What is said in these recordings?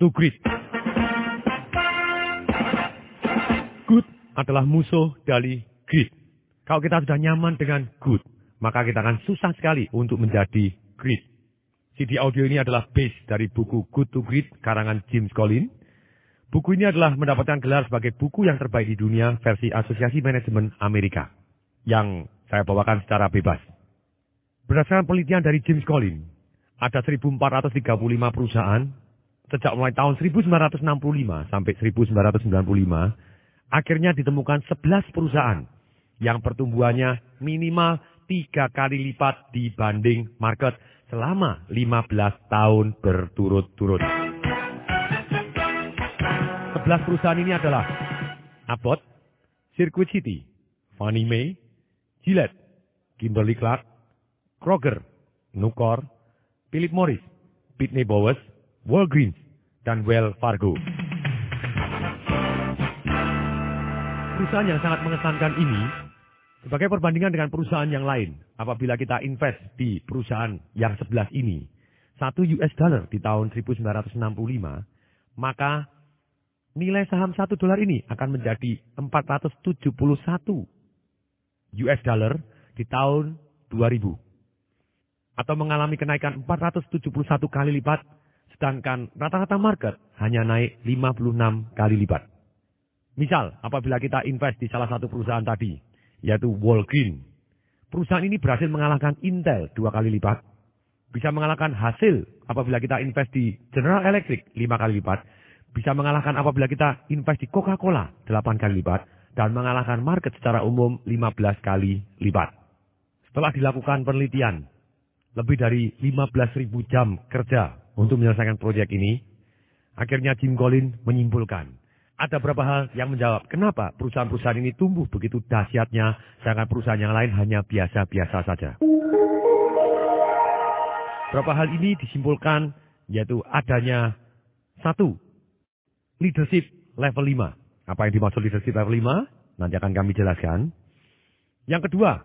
to. Good adalah musuh dari great. Kalau kita sudah nyaman dengan good, maka kita akan susah sekali untuk menjadi great. CD audio ini adalah base dari buku Good to Great karangan James Collins. Buku ini adalah mendapatkan gelar sebagai buku yang terbaik di dunia versi Asosiasi Manajemen Amerika yang saya bawakan secara bebas. Berdasarkan penelitian dari James Collins, ada 1.435 perusahaan sejak mulai tahun 1965 sampai 1995, akhirnya ditemukan 11 perusahaan yang pertumbuhannya minimal tiga kali lipat dibanding market selama 15 tahun berturut-turut. 11 perusahaan ini adalah Abbott, Circuit City, Fannie Mae, Gillette, Kimberly Clark, Kroger, Nucor, Philip Morris, Pitney Bowes, Walgreens, dan Wells Fargo. Perusahaan yang sangat mengesankan ini sebagai perbandingan dengan perusahaan yang lain, apabila kita invest di perusahaan yang sebelah ini, satu US dollar di tahun 1965, maka nilai saham satu dolar ini akan menjadi 471 US dollar di tahun 2000. Atau mengalami kenaikan 471 kali lipat, sedangkan rata-rata market hanya naik 56 kali lipat. Misal, apabila kita invest di salah satu perusahaan tadi, yaitu Walgreen. Perusahaan ini berhasil mengalahkan Intel dua kali lipat. Bisa mengalahkan hasil apabila kita invest di General Electric lima kali lipat. Bisa mengalahkan apabila kita invest di Coca-Cola delapan kali lipat. Dan mengalahkan market secara umum 15 kali lipat. Setelah dilakukan penelitian, lebih dari 15.000 jam kerja untuk menyelesaikan proyek ini, akhirnya Jim Collins menyimpulkan ada beberapa hal yang menjawab kenapa perusahaan-perusahaan ini tumbuh begitu dahsyatnya, sedangkan perusahaan yang lain hanya biasa-biasa saja. Beberapa hal ini disimpulkan yaitu adanya satu, leadership level 5. Apa yang dimaksud leadership level 5? Nanti akan kami jelaskan. Yang kedua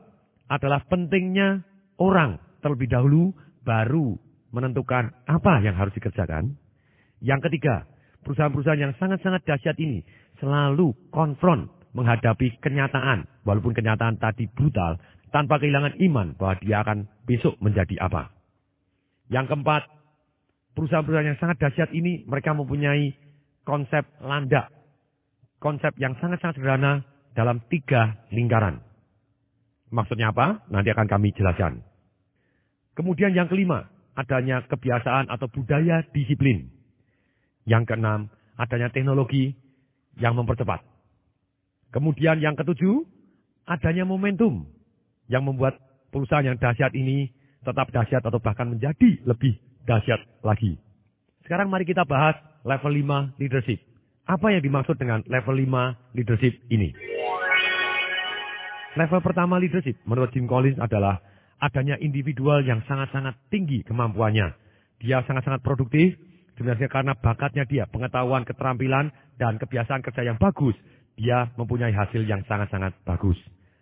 adalah pentingnya orang terlebih dahulu baru menentukan apa yang harus dikerjakan. Yang ketiga, perusahaan-perusahaan yang sangat-sangat dahsyat ini selalu konfront menghadapi kenyataan, walaupun kenyataan tadi brutal, tanpa kehilangan iman bahwa dia akan besok menjadi apa. Yang keempat, perusahaan-perusahaan yang sangat dahsyat ini mereka mempunyai konsep landak. Konsep yang sangat-sangat sederhana dalam tiga lingkaran. Maksudnya apa? Nanti akan kami jelaskan. Kemudian yang kelima, adanya kebiasaan atau budaya disiplin. Yang keenam, adanya teknologi yang mempercepat. Kemudian yang ketujuh, adanya momentum yang membuat perusahaan yang dahsyat ini tetap dahsyat atau bahkan menjadi lebih dahsyat lagi. Sekarang mari kita bahas level 5 leadership. Apa yang dimaksud dengan level 5 leadership ini? Level pertama leadership menurut Jim Collins adalah adanya individual yang sangat-sangat tinggi kemampuannya. Dia sangat-sangat produktif, Sebenarnya karena bakatnya dia, pengetahuan, keterampilan, dan kebiasaan kerja yang bagus, dia mempunyai hasil yang sangat-sangat bagus.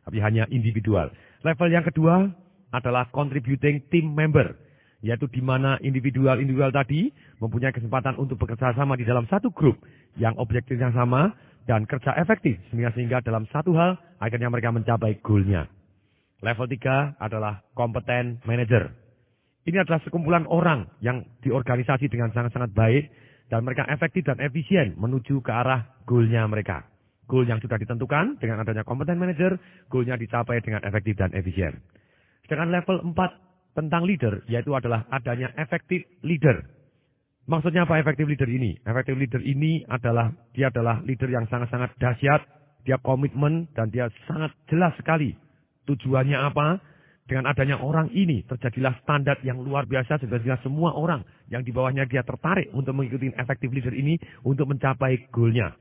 Tapi hanya individual. Level yang kedua adalah contributing team member. Yaitu di mana individual-individual tadi mempunyai kesempatan untuk bekerja sama di dalam satu grup yang objektif yang sama dan kerja efektif. Sehingga, sehingga dalam satu hal akhirnya mereka mencapai goalnya. Level tiga adalah kompeten manager. Ini adalah sekumpulan orang yang diorganisasi dengan sangat-sangat baik dan mereka efektif dan efisien menuju ke arah goalnya mereka. Goal yang sudah ditentukan dengan adanya kompeten manager, goalnya dicapai dengan efektif dan efisien. Sedangkan level 4 tentang leader, yaitu adalah adanya efektif leader. Maksudnya apa efektif leader ini? Efektif leader ini adalah, dia adalah leader yang sangat-sangat dahsyat, dia komitmen dan dia sangat jelas sekali tujuannya apa, dengan adanya orang ini terjadilah standar yang luar biasa sehingga semua orang yang di bawahnya dia tertarik untuk mengikuti efektif leader ini untuk mencapai goalnya.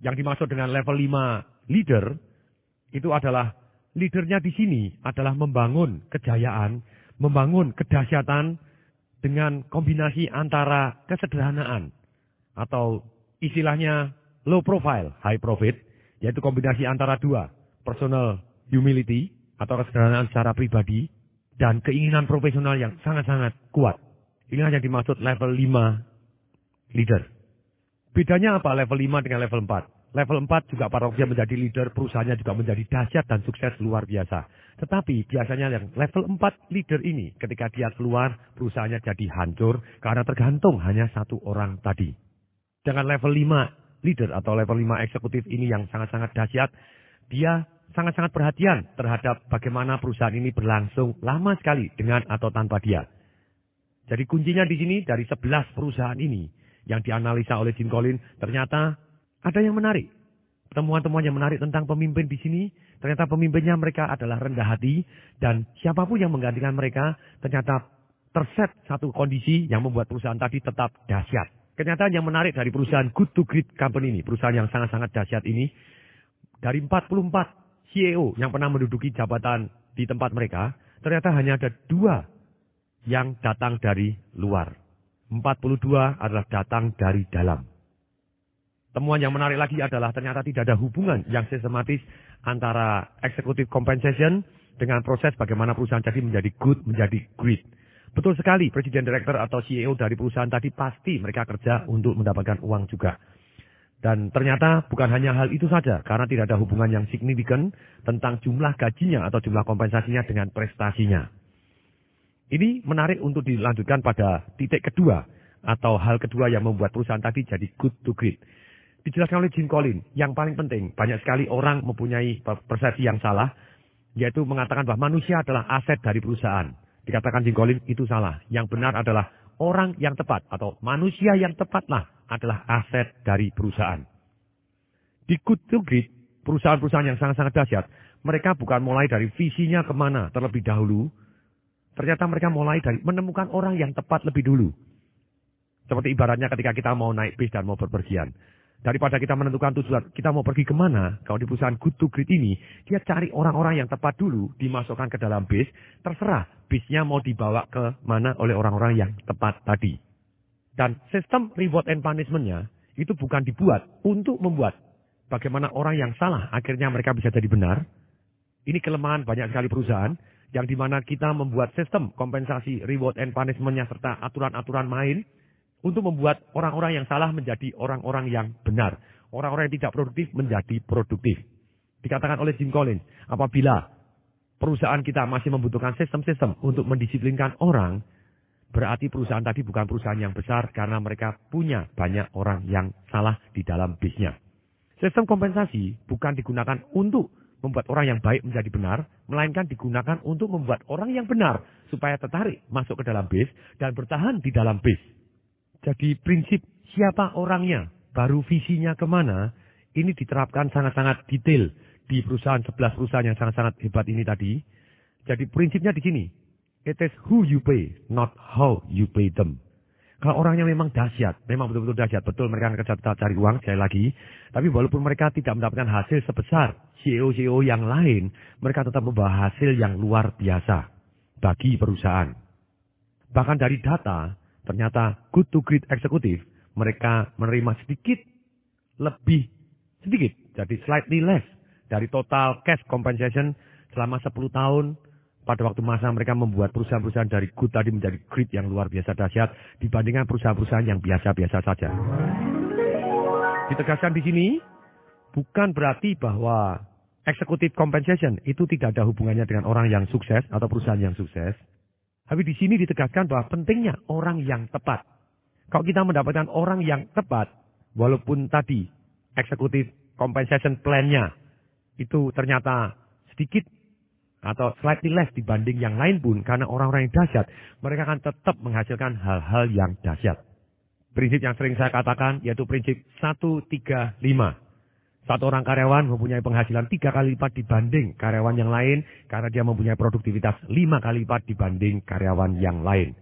Yang dimaksud dengan level 5 leader itu adalah leadernya di sini adalah membangun kejayaan, membangun kedahsyatan dengan kombinasi antara kesederhanaan atau istilahnya low profile, high profit, yaitu kombinasi antara dua, personal humility atau kesederhanaan secara pribadi dan keinginan profesional yang sangat-sangat kuat. Inilah yang dimaksud level 5 leader. Bedanya apa level 5 dengan level 4? Level 4 juga para dia menjadi leader, perusahaannya juga menjadi dahsyat dan sukses luar biasa. Tetapi biasanya yang level 4 leader ini ketika dia keluar, perusahaannya jadi hancur karena tergantung hanya satu orang tadi. Dengan level 5 leader atau level 5 eksekutif ini yang sangat-sangat dahsyat, dia sangat-sangat perhatian terhadap bagaimana perusahaan ini berlangsung lama sekali dengan atau tanpa dia. Jadi kuncinya di sini dari 11 perusahaan ini yang dianalisa oleh Jim Collins, ternyata ada yang menarik. Temuan-temuan yang menarik tentang pemimpin di sini, ternyata pemimpinnya mereka adalah rendah hati, dan siapa pun yang menggantikan mereka, ternyata terset satu kondisi yang membuat perusahaan tadi tetap dahsyat. Kenyataan yang menarik dari perusahaan Good to Great Company ini, perusahaan yang sangat-sangat dahsyat ini, dari 44 CEO yang pernah menduduki jabatan di tempat mereka, ternyata hanya ada dua yang datang dari luar. 42 adalah datang dari dalam. Temuan yang menarik lagi adalah ternyata tidak ada hubungan yang sistematis antara executive compensation dengan proses bagaimana perusahaan tadi menjadi good, menjadi great. Betul sekali, presiden director atau CEO dari perusahaan tadi pasti mereka kerja untuk mendapatkan uang juga. Dan ternyata bukan hanya hal itu saja, karena tidak ada hubungan yang signifikan tentang jumlah gajinya atau jumlah kompensasinya dengan prestasinya. Ini menarik untuk dilanjutkan pada titik kedua atau hal kedua yang membuat perusahaan tadi jadi good to great. Dijelaskan oleh Jim Collins, yang paling penting, banyak sekali orang mempunyai persepsi yang salah, yaitu mengatakan bahwa manusia adalah aset dari perusahaan. Dikatakan Jim Collins itu salah. Yang benar adalah orang yang tepat atau manusia yang tepatlah adalah aset dari perusahaan. Di good to great, perusahaan-perusahaan yang sangat-sangat dahsyat, mereka bukan mulai dari visinya ke mana terlebih dahulu, Ternyata mereka mulai dari menemukan orang yang tepat lebih dulu. Seperti ibaratnya ketika kita mau naik bis dan mau berpergian. Daripada kita menentukan tujuan, kita mau pergi ke mana, kalau di perusahaan Good to Great ini, dia cari orang-orang yang tepat dulu, dimasukkan ke dalam bis, terserah bisnya mau dibawa ke mana oleh orang-orang yang tepat tadi. Dan sistem reward and punishment-nya itu bukan dibuat untuk membuat bagaimana orang yang salah akhirnya mereka bisa jadi benar. Ini kelemahan banyak sekali perusahaan yang di mana kita membuat sistem kompensasi reward and punishment-nya serta aturan-aturan main untuk membuat orang-orang yang salah menjadi orang-orang yang benar. Orang-orang yang tidak produktif menjadi produktif. Dikatakan oleh Jim Collins, apabila perusahaan kita masih membutuhkan sistem-sistem untuk mendisiplinkan orang, berarti perusahaan tadi bukan perusahaan yang besar karena mereka punya banyak orang yang salah di dalam bisnya. Sistem kompensasi bukan digunakan untuk membuat orang yang baik menjadi benar, melainkan digunakan untuk membuat orang yang benar supaya tertarik masuk ke dalam bis dan bertahan di dalam bis. Jadi prinsip siapa orangnya, baru visinya ke mana, ini diterapkan sangat-sangat detail di perusahaan sebelas perusahaan yang sangat-sangat hebat ini tadi. Jadi prinsipnya di sini, it is who you pay, not how you pay them. Kalau orangnya memang dahsyat, memang betul-betul dahsyat, betul mereka kerja cari uang sekali lagi. Tapi walaupun mereka tidak mendapatkan hasil sebesar CEO-CEO yang lain, mereka tetap membawa hasil yang luar biasa bagi perusahaan. Bahkan dari data, ternyata good to great eksekutif, mereka menerima sedikit lebih sedikit, jadi slightly less dari total cash compensation selama 10 tahun pada waktu masa mereka membuat perusahaan-perusahaan dari good tadi menjadi great yang luar biasa dahsyat dibandingkan perusahaan-perusahaan yang biasa-biasa saja. Ditegaskan di sini, bukan berarti bahwa executive compensation itu tidak ada hubungannya dengan orang yang sukses atau perusahaan yang sukses. Tapi di sini ditegaskan bahwa pentingnya orang yang tepat. Kalau kita mendapatkan orang yang tepat, walaupun tadi executive compensation plan-nya itu ternyata sedikit atau slightly less dibanding yang lain pun karena orang-orang yang dahsyat, mereka akan tetap menghasilkan hal-hal yang dahsyat. Prinsip yang sering saya katakan yaitu prinsip 135. Satu orang karyawan mempunyai penghasilan tiga kali lipat dibanding karyawan yang lain karena dia mempunyai produktivitas lima kali lipat dibanding karyawan yang lain.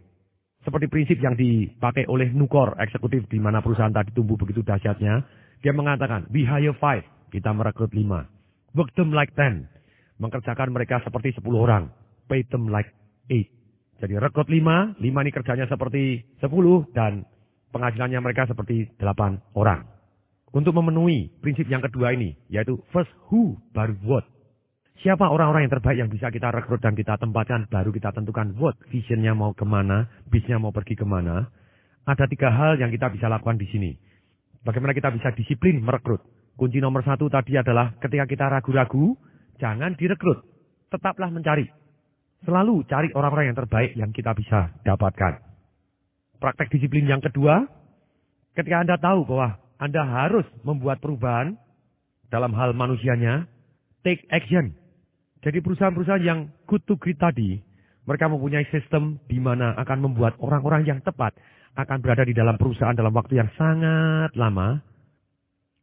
Seperti prinsip yang dipakai oleh Nukor eksekutif di mana perusahaan tadi tumbuh begitu dahsyatnya, dia mengatakan, we hire five, kita merekrut lima. Work them like ten, mengerjakan mereka seperti 10 orang. Pay them like 8. Jadi rekrut 5, 5 ini kerjanya seperti 10 dan penghasilannya mereka seperti 8 orang. Untuk memenuhi prinsip yang kedua ini, yaitu first who, baru what. Siapa orang-orang yang terbaik yang bisa kita rekrut dan kita tempatkan, baru kita tentukan what. Visionnya mau ke mana, bisnya mau pergi ke mana. Ada tiga hal yang kita bisa lakukan di sini. Bagaimana kita bisa disiplin merekrut. Kunci nomor satu tadi adalah ketika kita ragu-ragu, jangan direkrut. Tetaplah mencari. Selalu cari orang-orang yang terbaik yang kita bisa dapatkan. Praktek disiplin yang kedua, ketika Anda tahu bahwa Anda harus membuat perubahan dalam hal manusianya, take action. Jadi perusahaan-perusahaan yang good to great tadi, mereka mempunyai sistem di mana akan membuat orang-orang yang tepat akan berada di dalam perusahaan dalam waktu yang sangat lama,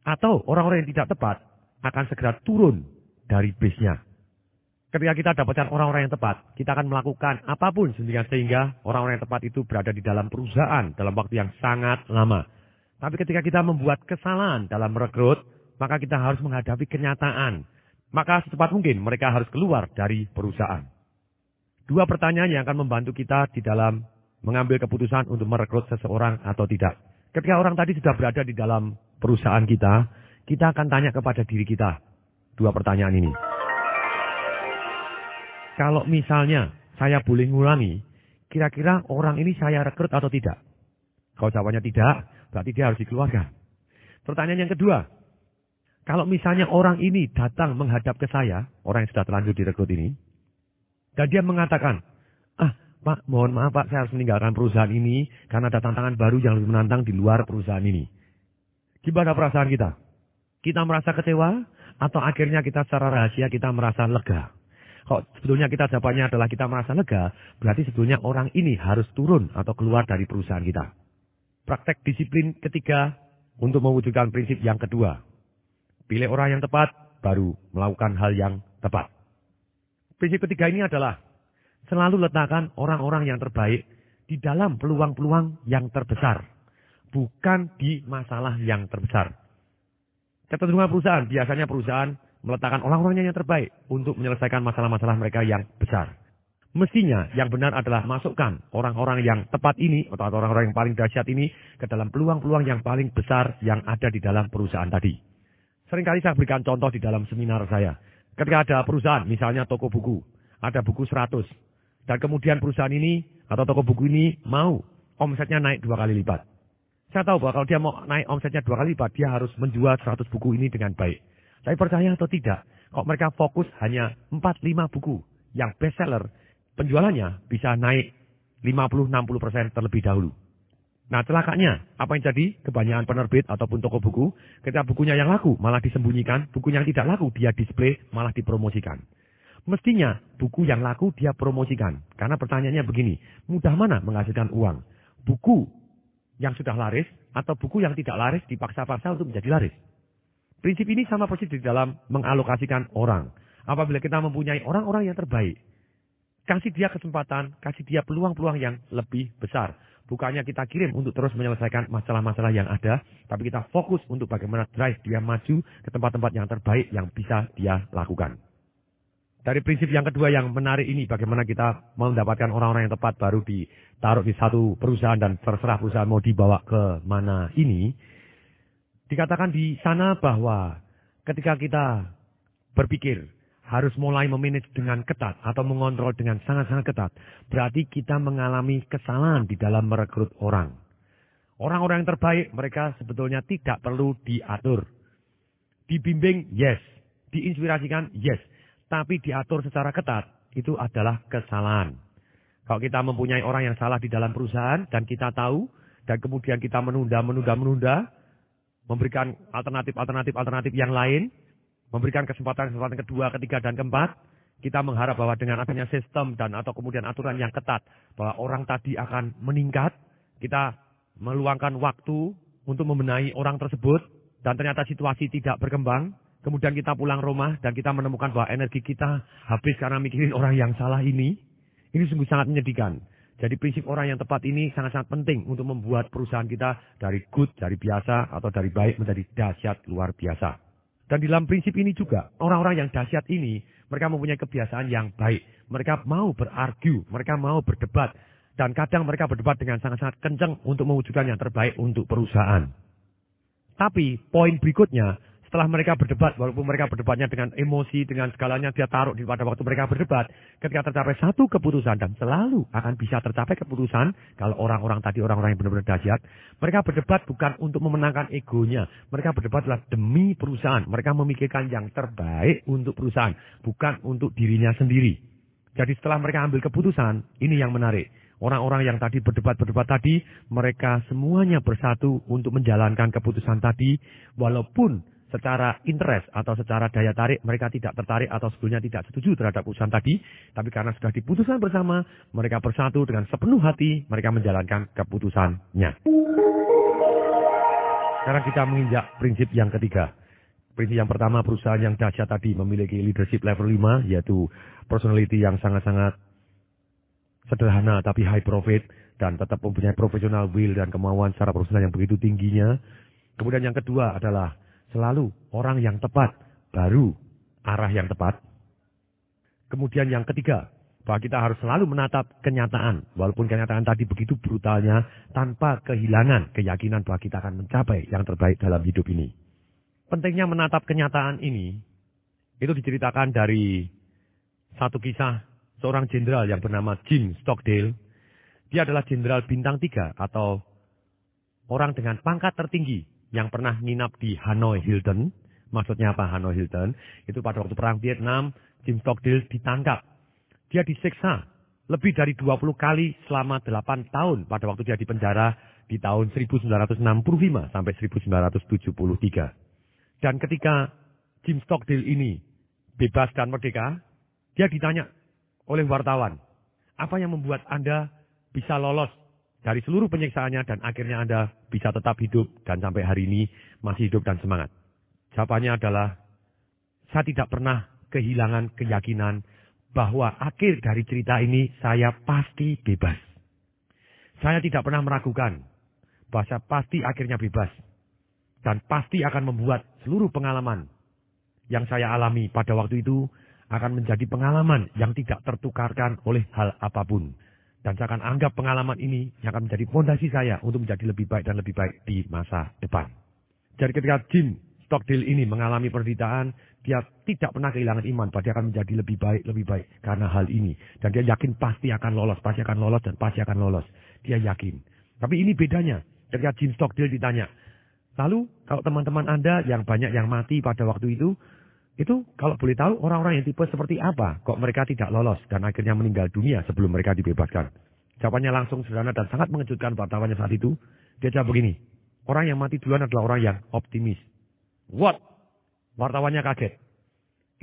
atau orang-orang yang tidak tepat akan segera turun dari bisnya. Ketika kita dapatkan orang-orang yang tepat, kita akan melakukan apa pun sehingga orang-orang yang tepat itu berada di dalam perusahaan dalam waktu yang sangat lama. Tapi ketika kita membuat kesalahan dalam merekrut, maka kita harus menghadapi kenyataan. Maka secepat mungkin mereka harus keluar dari perusahaan. Dua pertanyaan yang akan membantu kita di dalam mengambil keputusan untuk merekrut seseorang atau tidak. Ketika orang tadi sudah berada di dalam perusahaan kita, kita akan tanya kepada diri kita dua pertanyaan ini. Kalau misalnya saya boleh ngulangi, kira-kira orang ini saya rekrut atau tidak? Kalau jawabannya tidak, berarti dia harus dikeluarkan. Pertanyaan yang kedua, kalau misalnya orang ini datang menghadap ke saya, orang yang sudah terlanjur direkrut ini, dan dia mengatakan, ah Pak, mohon maaf Pak, saya harus meninggalkan perusahaan ini karena ada tantangan baru yang lebih menantang di luar perusahaan ini. Gimana perasaan kita? Kita merasa kecewa atau akhirnya kita secara rahasia kita merasa lega? Kalau sebetulnya kita jawabannya adalah kita merasa lega, berarti sebetulnya orang ini harus turun atau keluar dari perusahaan kita. Praktek disiplin ketiga untuk mewujudkan prinsip yang kedua. Pilih orang yang tepat, baru melakukan hal yang tepat. Prinsip ketiga ini adalah selalu letakkan orang-orang yang terbaik di dalam peluang-peluang yang terbesar. Bukan di masalah yang terbesar. Kecenderungan perusahaan, biasanya perusahaan meletakkan orang-orangnya yang terbaik untuk menyelesaikan masalah-masalah mereka yang besar. Mestinya yang benar adalah masukkan orang-orang yang tepat ini atau orang-orang yang paling dahsyat ini ke dalam peluang-peluang yang paling besar yang ada di dalam perusahaan tadi. Seringkali saya berikan contoh di dalam seminar saya. Ketika ada perusahaan, misalnya toko buku, ada buku 100. Dan kemudian perusahaan ini atau toko buku ini mau omsetnya naik dua kali lipat. Saya tahu bahwa kalau dia mau naik omsetnya dua kali lipat, dia harus menjual 100 buku ini dengan baik. Tapi percaya atau tidak, kok mereka fokus hanya 4-5 buku yang best seller, penjualannya bisa naik 50-60% terlebih dahulu. Nah celakanya, apa yang jadi? Kebanyakan penerbit ataupun toko buku, ketika bukunya yang laku malah disembunyikan, buku yang tidak laku dia display malah dipromosikan. Mestinya buku yang laku dia promosikan. Karena pertanyaannya begini, mudah mana menghasilkan uang? Buku yang sudah laris atau buku yang tidak laris dipaksa-paksa untuk menjadi laris? Prinsip ini sama persis di dalam mengalokasikan orang. Apabila kita mempunyai orang-orang yang terbaik, kasih dia kesempatan, kasih dia peluang-peluang yang lebih besar. Bukannya kita kirim untuk terus menyelesaikan masalah-masalah yang ada, tapi kita fokus untuk bagaimana drive dia maju ke tempat-tempat yang terbaik yang bisa dia lakukan. Dari prinsip yang kedua yang menarik ini, bagaimana kita mendapatkan orang-orang yang tepat baru ditaruh di satu perusahaan dan terserah perusahaan mau dibawa ke mana ini. Dikatakan di sana bahwa ketika kita berpikir harus mulai memanage dengan ketat atau mengontrol dengan sangat-sangat ketat, berarti kita mengalami kesalahan di dalam merekrut orang. Orang-orang yang terbaik mereka sebetulnya tidak perlu diatur. Dibimbing, yes. Diinspirasikan, yes. Tapi diatur secara ketat, itu adalah kesalahan. Kalau kita mempunyai orang yang salah di dalam perusahaan dan kita tahu, dan kemudian kita menunda, menunda, menunda, memberikan alternatif-alternatif alternatif yang lain, memberikan kesempatan-kesempatan kedua, ketiga, dan keempat, kita mengharap bahwa dengan adanya sistem dan atau kemudian aturan yang ketat, bahwa orang tadi akan meningkat, kita meluangkan waktu untuk membenahi orang tersebut, dan ternyata situasi tidak berkembang, kemudian kita pulang rumah dan kita menemukan bahwa energi kita habis karena mikirin orang yang salah ini, ini sungguh sangat menyedihkan. Jadi prinsip orang yang tepat ini sangat-sangat penting untuk membuat perusahaan kita dari good, dari biasa, atau dari baik menjadi dahsyat luar biasa. Dan di dalam prinsip ini juga, orang-orang yang dahsyat ini, mereka mempunyai kebiasaan yang baik. Mereka mau berargu, mereka mau berdebat. Dan kadang mereka berdebat dengan sangat-sangat kencang untuk mewujudkan yang terbaik untuk perusahaan. Tapi poin berikutnya, Setelah mereka berdebat, walaupun mereka berdebatnya dengan emosi, dengan segalanya dia taruh di pada waktu mereka berdebat, ketika tercapai satu keputusan dan selalu akan bisa tercapai keputusan kalau orang-orang tadi orang-orang yang benar-benar dahsyat, mereka berdebat bukan untuk memenangkan egonya, mereka berdebat adalah demi perusahaan, mereka memikirkan yang terbaik untuk perusahaan, bukan untuk dirinya sendiri. Jadi setelah mereka ambil keputusan, ini yang menarik. Orang-orang yang tadi berdebat-berdebat tadi, mereka semuanya bersatu untuk menjalankan keputusan tadi, walaupun secara interest atau secara daya tarik mereka tidak tertarik atau sebelumnya tidak setuju terhadap putusan tadi, tapi karena sudah diputuskan bersama, mereka bersatu dengan sepenuh hati, mereka menjalankan keputusannya. Sekarang kita menginjak prinsip yang ketiga. Prinsip yang pertama, perusahaan yang dahsyat tadi memiliki leadership level 5, yaitu personality yang sangat-sangat sederhana tapi high profit dan tetap mempunyai profesional will dan kemauan secara profesional yang begitu tingginya. Kemudian yang kedua adalah Selalu orang yang tepat, baru arah yang tepat. Kemudian yang ketiga, bahwa kita harus selalu menatap kenyataan. Walaupun kenyataan tadi begitu brutalnya, tanpa kehilangan keyakinan bahwa kita akan mencapai yang terbaik dalam hidup ini. Pentingnya menatap kenyataan ini, itu diceritakan dari satu kisah seorang jenderal yang bernama Jim Stockdale. Dia adalah jenderal bintang tiga atau orang dengan pangkat tertinggi yang pernah nginap di Hanoi Hilton. Maksudnya apa Hanoi Hilton? Itu pada waktu perang Vietnam, Jim Stockdale ditangkap. Dia disiksa lebih dari 20 kali selama 8 tahun pada waktu dia di penjara di tahun 1965 sampai 1973. Dan ketika Jim Stockdale ini bebas dan merdeka, dia ditanya oleh wartawan, apa yang membuat Anda bisa lolos dari seluruh penyiksaannya dan akhirnya Anda bisa tetap hidup dan sampai hari ini masih hidup dan semangat. Jawabannya adalah saya tidak pernah kehilangan keyakinan bahwa akhir dari cerita ini saya pasti bebas. Saya tidak pernah meragukan bahwa saya pasti akhirnya bebas. Dan pasti akan membuat seluruh pengalaman yang saya alami pada waktu itu akan menjadi pengalaman yang tidak tertukarkan oleh hal apa pun. Dan saya akan anggap pengalaman ini yang akan menjadi fondasi saya untuk menjadi lebih baik dan lebih baik di masa depan. Jadi ketika Jim Stockdale ini mengalami penderitaan, dia tidak pernah kehilangan iman bahwa dia akan menjadi lebih baik, lebih baik karena hal ini. Dan dia yakin pasti akan lolos, pasti akan lolos, dan pasti akan lolos. Dia yakin. Tapi ini bedanya. Ketika Jim Stockdale ditanya, lalu kalau teman-teman Anda yang banyak yang mati pada waktu itu, itu kalau boleh tahu orang-orang yang tipe seperti apa kok mereka tidak lolos dan akhirnya meninggal dunia sebelum mereka dibebaskan. Jawabannya langsung sederhana dan sangat mengejutkan wartawannya saat itu. Dia jawab begini, orang yang mati duluan adalah orang yang optimis. What? Wartawannya kaget.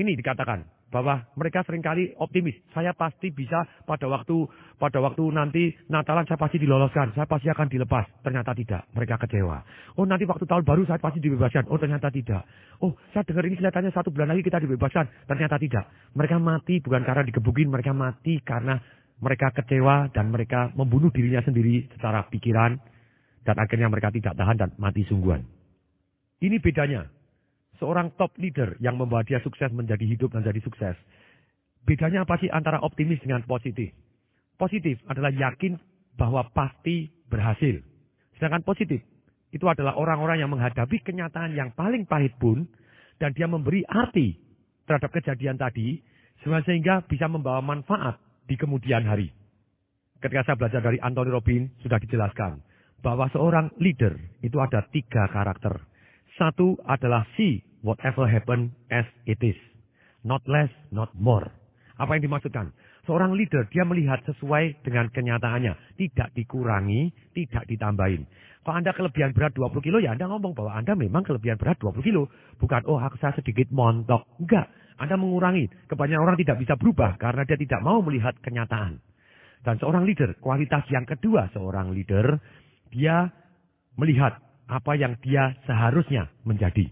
Ini dikatakan, bahwa mereka sering kali optimis. Saya pasti bisa pada waktu pada waktu nanti Natalan saya pasti diloloskan, saya pasti akan dilepas. Ternyata tidak, mereka kecewa. Oh nanti waktu tahun baru saya pasti dibebaskan. Oh ternyata tidak. Oh saya dengar ini kelihatannya satu bulan lagi kita dibebaskan. Ternyata tidak. Mereka mati bukan karena digebukin, mereka mati karena mereka kecewa dan mereka membunuh dirinya sendiri secara pikiran dan akhirnya mereka tidak tahan dan mati sungguhan. Ini bedanya seorang top leader yang membawa dia sukses menjadi hidup dan jadi sukses. Bedanya apa sih antara optimis dengan positif? Positif adalah yakin bahwa pasti berhasil. Sedangkan positif itu adalah orang-orang yang menghadapi kenyataan yang paling pahit pun dan dia memberi arti terhadap kejadian tadi sehingga bisa membawa manfaat di kemudian hari. Ketika saya belajar dari Anthony Robbins sudah dijelaskan bahwa seorang leader itu ada tiga karakter. Satu adalah si whatever happen as it is. Not less, not more. Apa yang dimaksudkan? Seorang leader, dia melihat sesuai dengan kenyataannya. Tidak dikurangi, tidak ditambahin. Kalau Anda kelebihan berat 20 kilo, ya Anda ngomong bahwa Anda memang kelebihan berat 20 kilo. Bukan, oh aku saya sedikit montok. Enggak. Anda mengurangi. Kebanyakan orang tidak bisa berubah karena dia tidak mau melihat kenyataan. Dan seorang leader, kualitas yang kedua seorang leader, dia melihat apa yang dia seharusnya menjadi.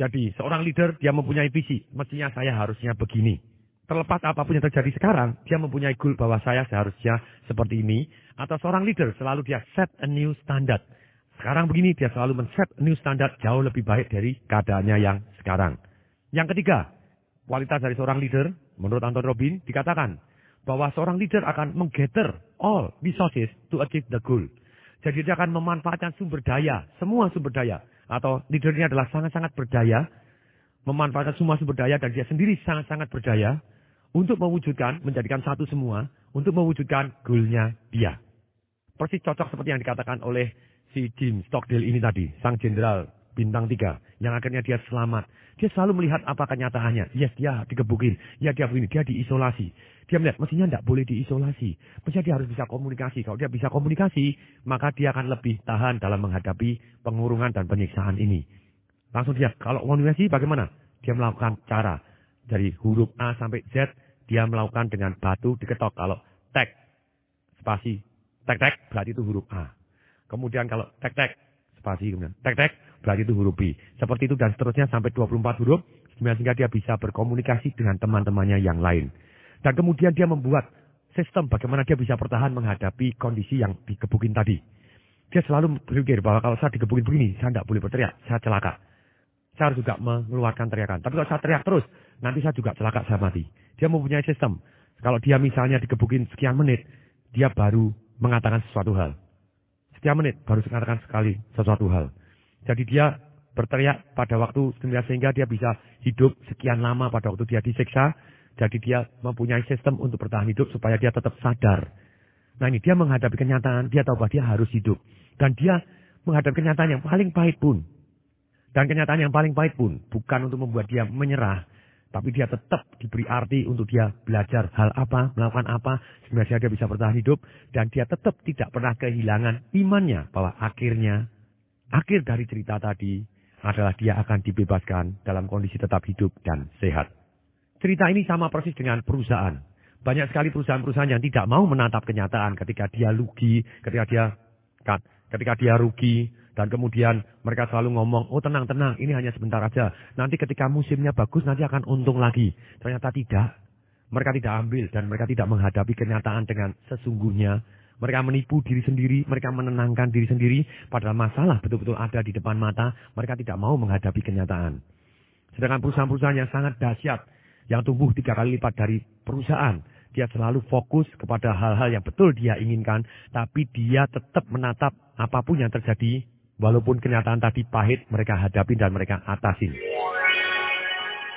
Jadi seorang leader dia mempunyai visi. Mestinya saya harusnya begini. Terlepas apa pun yang terjadi sekarang, dia mempunyai goal bahwa saya seharusnya seperti ini. Atau seorang leader selalu dia set a new standard. Sekarang begini, dia selalu men-set new standard jauh lebih baik dari keadaannya yang sekarang. Yang ketiga, kualitas dari seorang leader, menurut Anton Robin, dikatakan bahwa seorang leader akan menggather all resources to achieve the goal. Jadi dia akan memanfaatkan sumber daya, semua sumber daya atau leader ini adalah sangat-sangat berdaya, memanfaatkan semua sumber daya dan dia sendiri sangat-sangat berdaya untuk mewujudkan, menjadikan satu semua, untuk mewujudkan goalnya dia. Persis cocok seperti yang dikatakan oleh si Jim Stockdale ini tadi, sang jenderal bintang tiga, yang akhirnya dia selamat. Dia selalu melihat apa kenyataannya. Yes, dia digebukin. Ya, dia begini. Dia diisolasi. Dia melihat, mestinya tidak boleh diisolasi. Mestinya dia harus bisa komunikasi. Kalau dia bisa komunikasi, maka dia akan lebih tahan dalam menghadapi pengurungan dan penyiksaan ini. Langsung dia, kalau komunikasi bagaimana? Dia melakukan cara. Dari huruf A sampai Z, dia melakukan dengan batu diketok. Kalau tek, spasi, tek-tek, berarti itu huruf A. Kemudian kalau tek-tek, spasi, kemudian tek-tek, berarti itu huruf B. Seperti itu dan seterusnya sampai 24 huruf, sehingga dia bisa berkomunikasi dengan teman-temannya yang lain. Dan kemudian dia membuat sistem bagaimana dia bisa bertahan menghadapi kondisi yang digebukin tadi. Dia selalu berpikir bahwa kalau saya digebukin begini, saya tidak boleh berteriak, saya celaka. Saya harus juga mengeluarkan teriakan. Tapi kalau saya teriak terus, nanti saya juga celaka, saya mati. Dia mempunyai sistem. Kalau dia misalnya digebukin sekian menit, dia baru mengatakan sesuatu hal. Setiap menit baru mengatakan sekali sesuatu hal. Jadi dia berteriak pada waktu sehingga dia bisa hidup sekian lama pada waktu dia disiksa. Jadi dia mempunyai sistem untuk bertahan hidup supaya dia tetap sadar. Nah ini dia menghadapi kenyataan, dia tahu bahwa dia harus hidup. Dan dia menghadapi kenyataan yang paling pahit pun. Dan kenyataan yang paling pahit pun bukan untuk membuat dia menyerah. Tapi dia tetap diberi arti untuk dia belajar hal apa, melakukan apa, sehingga dia bisa bertahan hidup. Dan dia tetap tidak pernah kehilangan imannya bahwa akhirnya Akhir dari cerita tadi adalah dia akan dibebaskan dalam kondisi tetap hidup dan sehat. Cerita ini sama persis dengan perusahaan. Banyak sekali perusahaan-perusahaan yang tidak mau menatap kenyataan ketika dia rugi, ketika dia ketika dia rugi, dan kemudian mereka selalu ngomong, oh tenang, tenang, ini hanya sebentar aja. Nanti ketika musimnya bagus, nanti akan untung lagi. Ternyata tidak. Mereka tidak ambil dan mereka tidak menghadapi kenyataan dengan sesungguhnya mereka menipu diri sendiri, mereka menenangkan diri sendiri, padahal masalah betul-betul ada di depan mata, mereka tidak mau menghadapi kenyataan. Sedangkan perusahaan-perusahaan yang sangat dahsyat, yang tumbuh tiga kali lipat dari perusahaan, dia selalu fokus kepada hal-hal yang betul dia inginkan, tapi dia tetap menatap apa pun yang terjadi, walaupun kenyataan tadi pahit, mereka hadapi dan mereka atasin.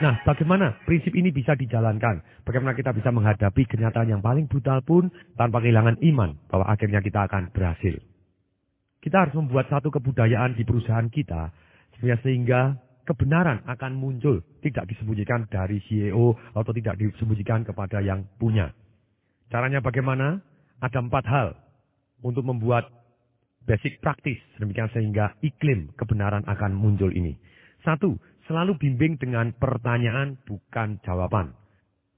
Nah, bagaimana prinsip ini bisa dijalankan? Bagaimana kita bisa menghadapi kenyataan yang paling brutal pun tanpa kehilangan iman bahwa akhirnya kita akan berhasil. Kita harus membuat satu kebudayaan di perusahaan kita sehingga kebenaran akan muncul, tidak disembunyikan dari CEO atau tidak disembunyikan kepada yang punya. Caranya bagaimana? Ada empat hal untuk membuat basic praktis demikian sehingga iklim kebenaran akan muncul ini. Satu, selalu bimbing dengan pertanyaan bukan jawaban.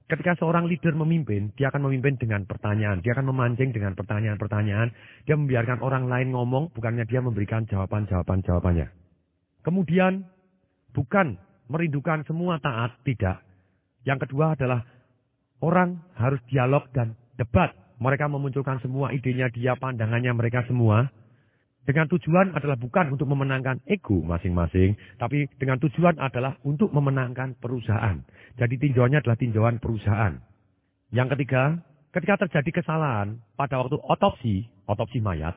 Ketika seorang leader memimpin, dia akan memimpin dengan pertanyaan. Dia akan memancing dengan pertanyaan-pertanyaan. Dia membiarkan orang lain ngomong, bukannya dia memberikan jawaban-jawaban jawabannya. Kemudian, bukan merindukan semua taat, tidak. Yang kedua adalah orang harus dialog dan debat. Mereka memunculkan semua idenya dia, pandangannya mereka semua. Dengan tujuan adalah bukan untuk memenangkan ego masing-masing, tapi dengan tujuan adalah untuk memenangkan perusahaan. Jadi tinjauannya adalah tinjauan perusahaan. Yang ketiga, ketika terjadi kesalahan pada waktu otopsi, otopsi mayat,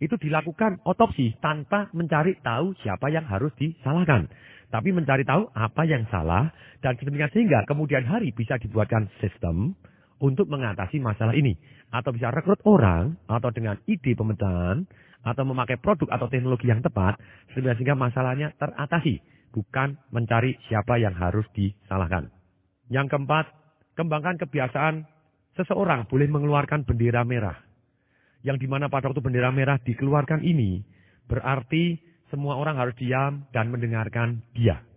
itu dilakukan otopsi tanpa mencari tahu siapa yang harus disalahkan. Tapi mencari tahu apa yang salah dan sehingga kemudian hari bisa dibuatkan sistem untuk mengatasi masalah ini. Atau bisa rekrut orang atau dengan ide pemetaan atau memakai produk atau teknologi yang tepat sehingga masalahnya teratasi, bukan mencari siapa yang harus disalahkan. Yang keempat, kembangkan kebiasaan seseorang boleh mengeluarkan bendera merah. Yang di mana pada waktu bendera merah dikeluarkan ini, berarti semua orang harus diam dan mendengarkan dia.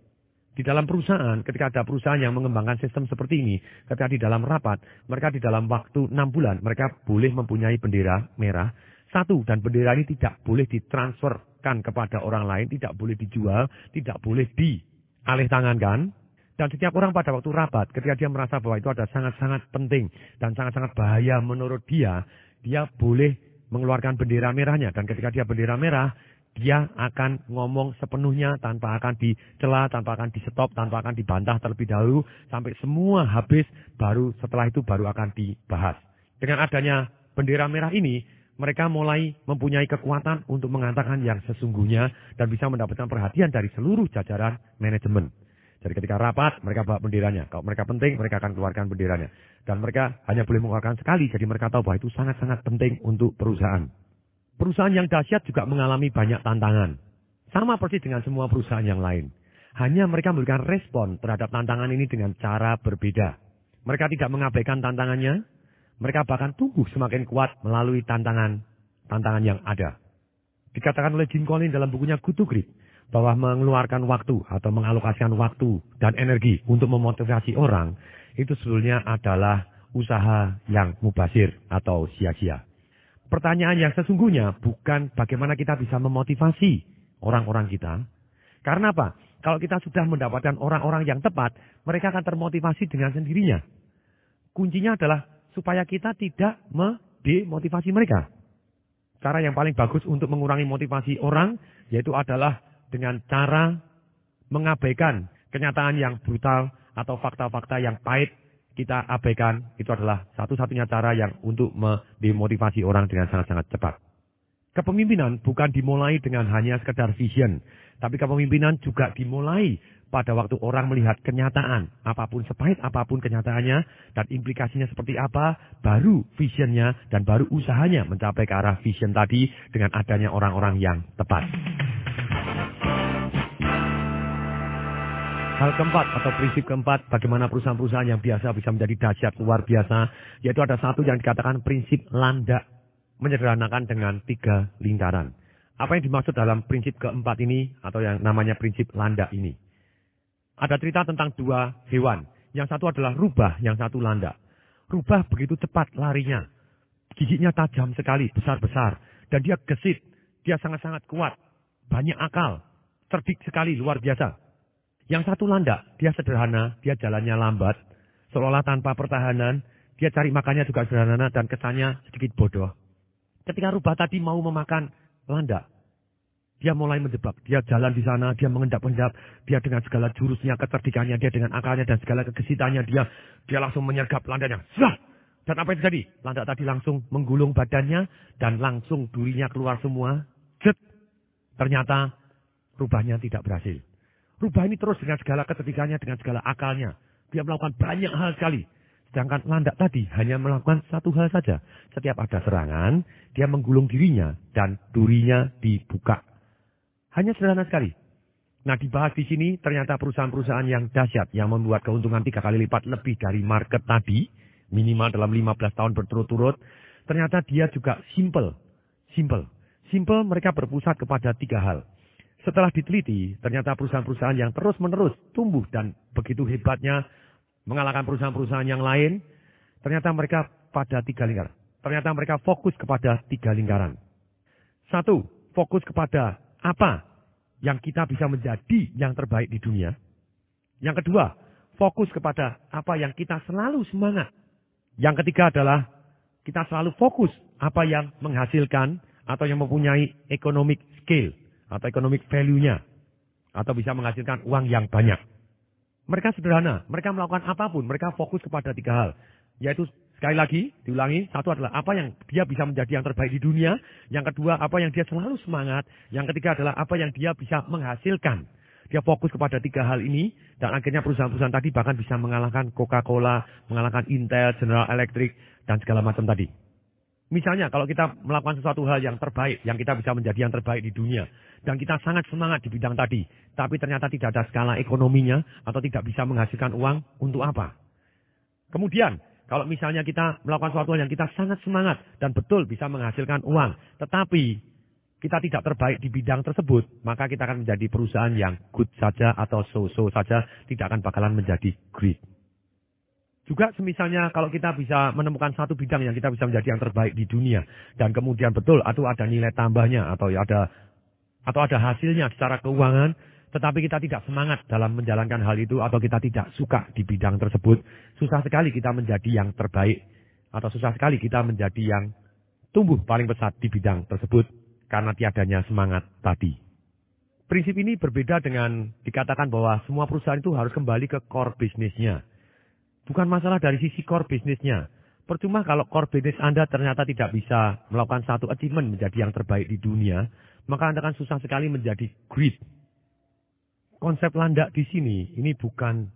Di dalam perusahaan, ketika ada perusahaan yang mengembangkan sistem seperti ini, ketika di dalam rapat, mereka di dalam waktu enam bulan, mereka boleh mempunyai bendera merah, satu, dan bendera ini tidak boleh ditransferkan kepada orang lain, tidak boleh dijual, tidak boleh dialih tangankan. Dan setiap orang pada waktu rapat, ketika dia merasa bahwa itu ada sangat-sangat penting dan sangat-sangat bahaya menurut dia, dia boleh mengeluarkan bendera merahnya. Dan ketika dia bendera merah, dia akan ngomong sepenuhnya tanpa akan dicela, tanpa akan di-stop, tanpa akan dibantah terlebih dahulu. Sampai semua habis, baru setelah itu baru akan dibahas. Dengan adanya bendera merah ini, mereka mulai mempunyai kekuatan untuk mengatakan yang sesungguhnya dan bisa mendapatkan perhatian dari seluruh jajaran manajemen. Jadi ketika rapat, mereka bawa benderanya. Kalau mereka penting, mereka akan keluarkan benderanya. Dan mereka hanya boleh mengeluarkan sekali, jadi mereka tahu bahwa itu sangat-sangat penting untuk perusahaan. Perusahaan yang dahsyat juga mengalami banyak tantangan. Sama persis dengan semua perusahaan yang lain. Hanya mereka memberikan respon terhadap tantangan ini dengan cara berbeda. Mereka tidak mengabaikan tantangannya, mereka bahkan tumbuh semakin kuat melalui tantangan tantangan yang ada. Dikatakan oleh Jim Collins dalam bukunya Good to Great, bahwa mengeluarkan waktu atau mengalokasikan waktu dan energi untuk memotivasi orang itu sebetulnya adalah usaha yang mubasir atau sia-sia. Pertanyaan yang sesungguhnya bukan bagaimana kita bisa memotivasi orang-orang kita. Karena apa? Kalau kita sudah mendapatkan orang-orang yang tepat, mereka akan termotivasi dengan sendirinya. Kuncinya adalah supaya kita tidak medemotivasi mereka. Cara yang paling bagus untuk mengurangi motivasi orang yaitu adalah dengan cara mengabaikan kenyataan yang brutal atau fakta-fakta yang pahit kita abaikan itu adalah satu-satunya cara yang untuk memotivasi orang dengan sangat-sangat cepat. Kepemimpinan bukan dimulai dengan hanya sekedar vision, tapi kepemimpinan juga dimulai pada waktu orang melihat kenyataan, apa pun sepahit apa pun kenyataannya dan implikasinya seperti apa, baru visionnya dan baru usahanya mencapai ke arah vision tadi dengan adanya orang-orang yang tepat. Hal keempat atau prinsip keempat bagaimana perusahaan-perusahaan yang biasa bisa menjadi dahsyat luar biasa yaitu ada satu yang dikatakan prinsip landak menyederhanakan dengan tiga lingkaran. Apa yang dimaksud dalam prinsip keempat ini atau yang namanya prinsip landak ini? Ada cerita tentang dua hewan. Yang satu adalah rubah, yang satu landak. Rubah begitu cepat larinya. Giginya tajam sekali, besar-besar. Dan dia gesit. Dia sangat-sangat kuat. Banyak akal. Cerdik sekali, luar biasa. Yang satu landak, dia sederhana, dia jalannya lambat, seolah tanpa pertahanan, dia cari makannya juga sederhana dan kesannya sedikit bodoh. Ketika rubah tadi mau memakan landak, dia mulai menjebak. Dia jalan di sana, dia mengendap-endap, dia dengan segala jurusnya, kecerdikannya, dia dengan akalnya dan segala kegesitannya, dia dia langsung menyergap landaknya. Zah! Dan apa yang terjadi? Landak tadi langsung menggulung badannya dan langsung durinya keluar semua. Jet! Ternyata rubahnya tidak berhasil. Rubah ini terus dengan segala kecerdikannya, dengan segala akalnya. Dia melakukan banyak hal sekali. Sedangkan landak tadi hanya melakukan satu hal saja. Setiap ada serangan, dia menggulung dirinya dan durinya dibuka. Hanya sederhana sekali. Nah dibahas di sini ternyata perusahaan-perusahaan yang dahsyat yang membuat keuntungan tiga kali lipat lebih dari market tadi, minimal dalam 15 tahun berturut-turut, ternyata dia juga simple. Simple. Simple mereka berpusat kepada tiga hal. Setelah diteliti, ternyata perusahaan-perusahaan yang terus-menerus tumbuh dan begitu hebatnya mengalahkan perusahaan-perusahaan yang lain, ternyata mereka pada tiga lingkaran. Ternyata mereka fokus kepada tiga lingkaran. Satu, fokus kepada apa yang kita bisa menjadi yang terbaik di dunia. Yang kedua, fokus kepada apa yang kita selalu semangat. Yang ketiga adalah kita selalu fokus apa yang menghasilkan atau yang mempunyai economic scale atau economic value-nya atau bisa menghasilkan uang yang banyak. Mereka sederhana, mereka melakukan apa pun, mereka fokus kepada tiga hal, yaitu sekali lagi diulangi, satu adalah apa yang dia bisa menjadi yang terbaik di dunia, yang kedua apa yang dia selalu semangat, yang ketiga adalah apa yang dia bisa menghasilkan. Dia fokus kepada tiga hal ini dan akhirnya perusahaan-perusahaan tadi bahkan bisa mengalahkan Coca-Cola, mengalahkan Intel, General Electric dan segala macam tadi. Misalnya kalau kita melakukan sesuatu hal yang terbaik, yang kita bisa menjadi yang terbaik di dunia, dan kita sangat semangat di bidang tadi, tapi ternyata tidak ada skala ekonominya atau tidak bisa menghasilkan uang, untuk apa? Kemudian, kalau misalnya kita melakukan sesuatu yang kita sangat semangat dan betul bisa menghasilkan uang, tetapi kita tidak terbaik di bidang tersebut, maka kita akan menjadi perusahaan yang good saja atau so-so saja, tidak akan bakalan menjadi great. Juga semisalnya kalau kita bisa menemukan satu bidang yang kita bisa menjadi yang terbaik di dunia dan kemudian betul atau ada nilai tambahnya atau ada atau ada hasilnya secara keuangan tetapi kita tidak semangat dalam menjalankan hal itu atau kita tidak suka di bidang tersebut, susah sekali kita menjadi yang terbaik atau susah sekali kita menjadi yang tumbuh paling pesat di bidang tersebut karena tiadanya semangat tadi. Prinsip ini berbeda dengan dikatakan bahwa semua perusahaan itu harus kembali ke core bisnisnya. Bukan masalah dari sisi core bisnisnya. Percuma kalau core business Anda ternyata tidak bisa melakukan satu achievement menjadi yang terbaik di dunia, maka Anda akan susah sekali menjadi great. Konsep landak di sini, ini bukan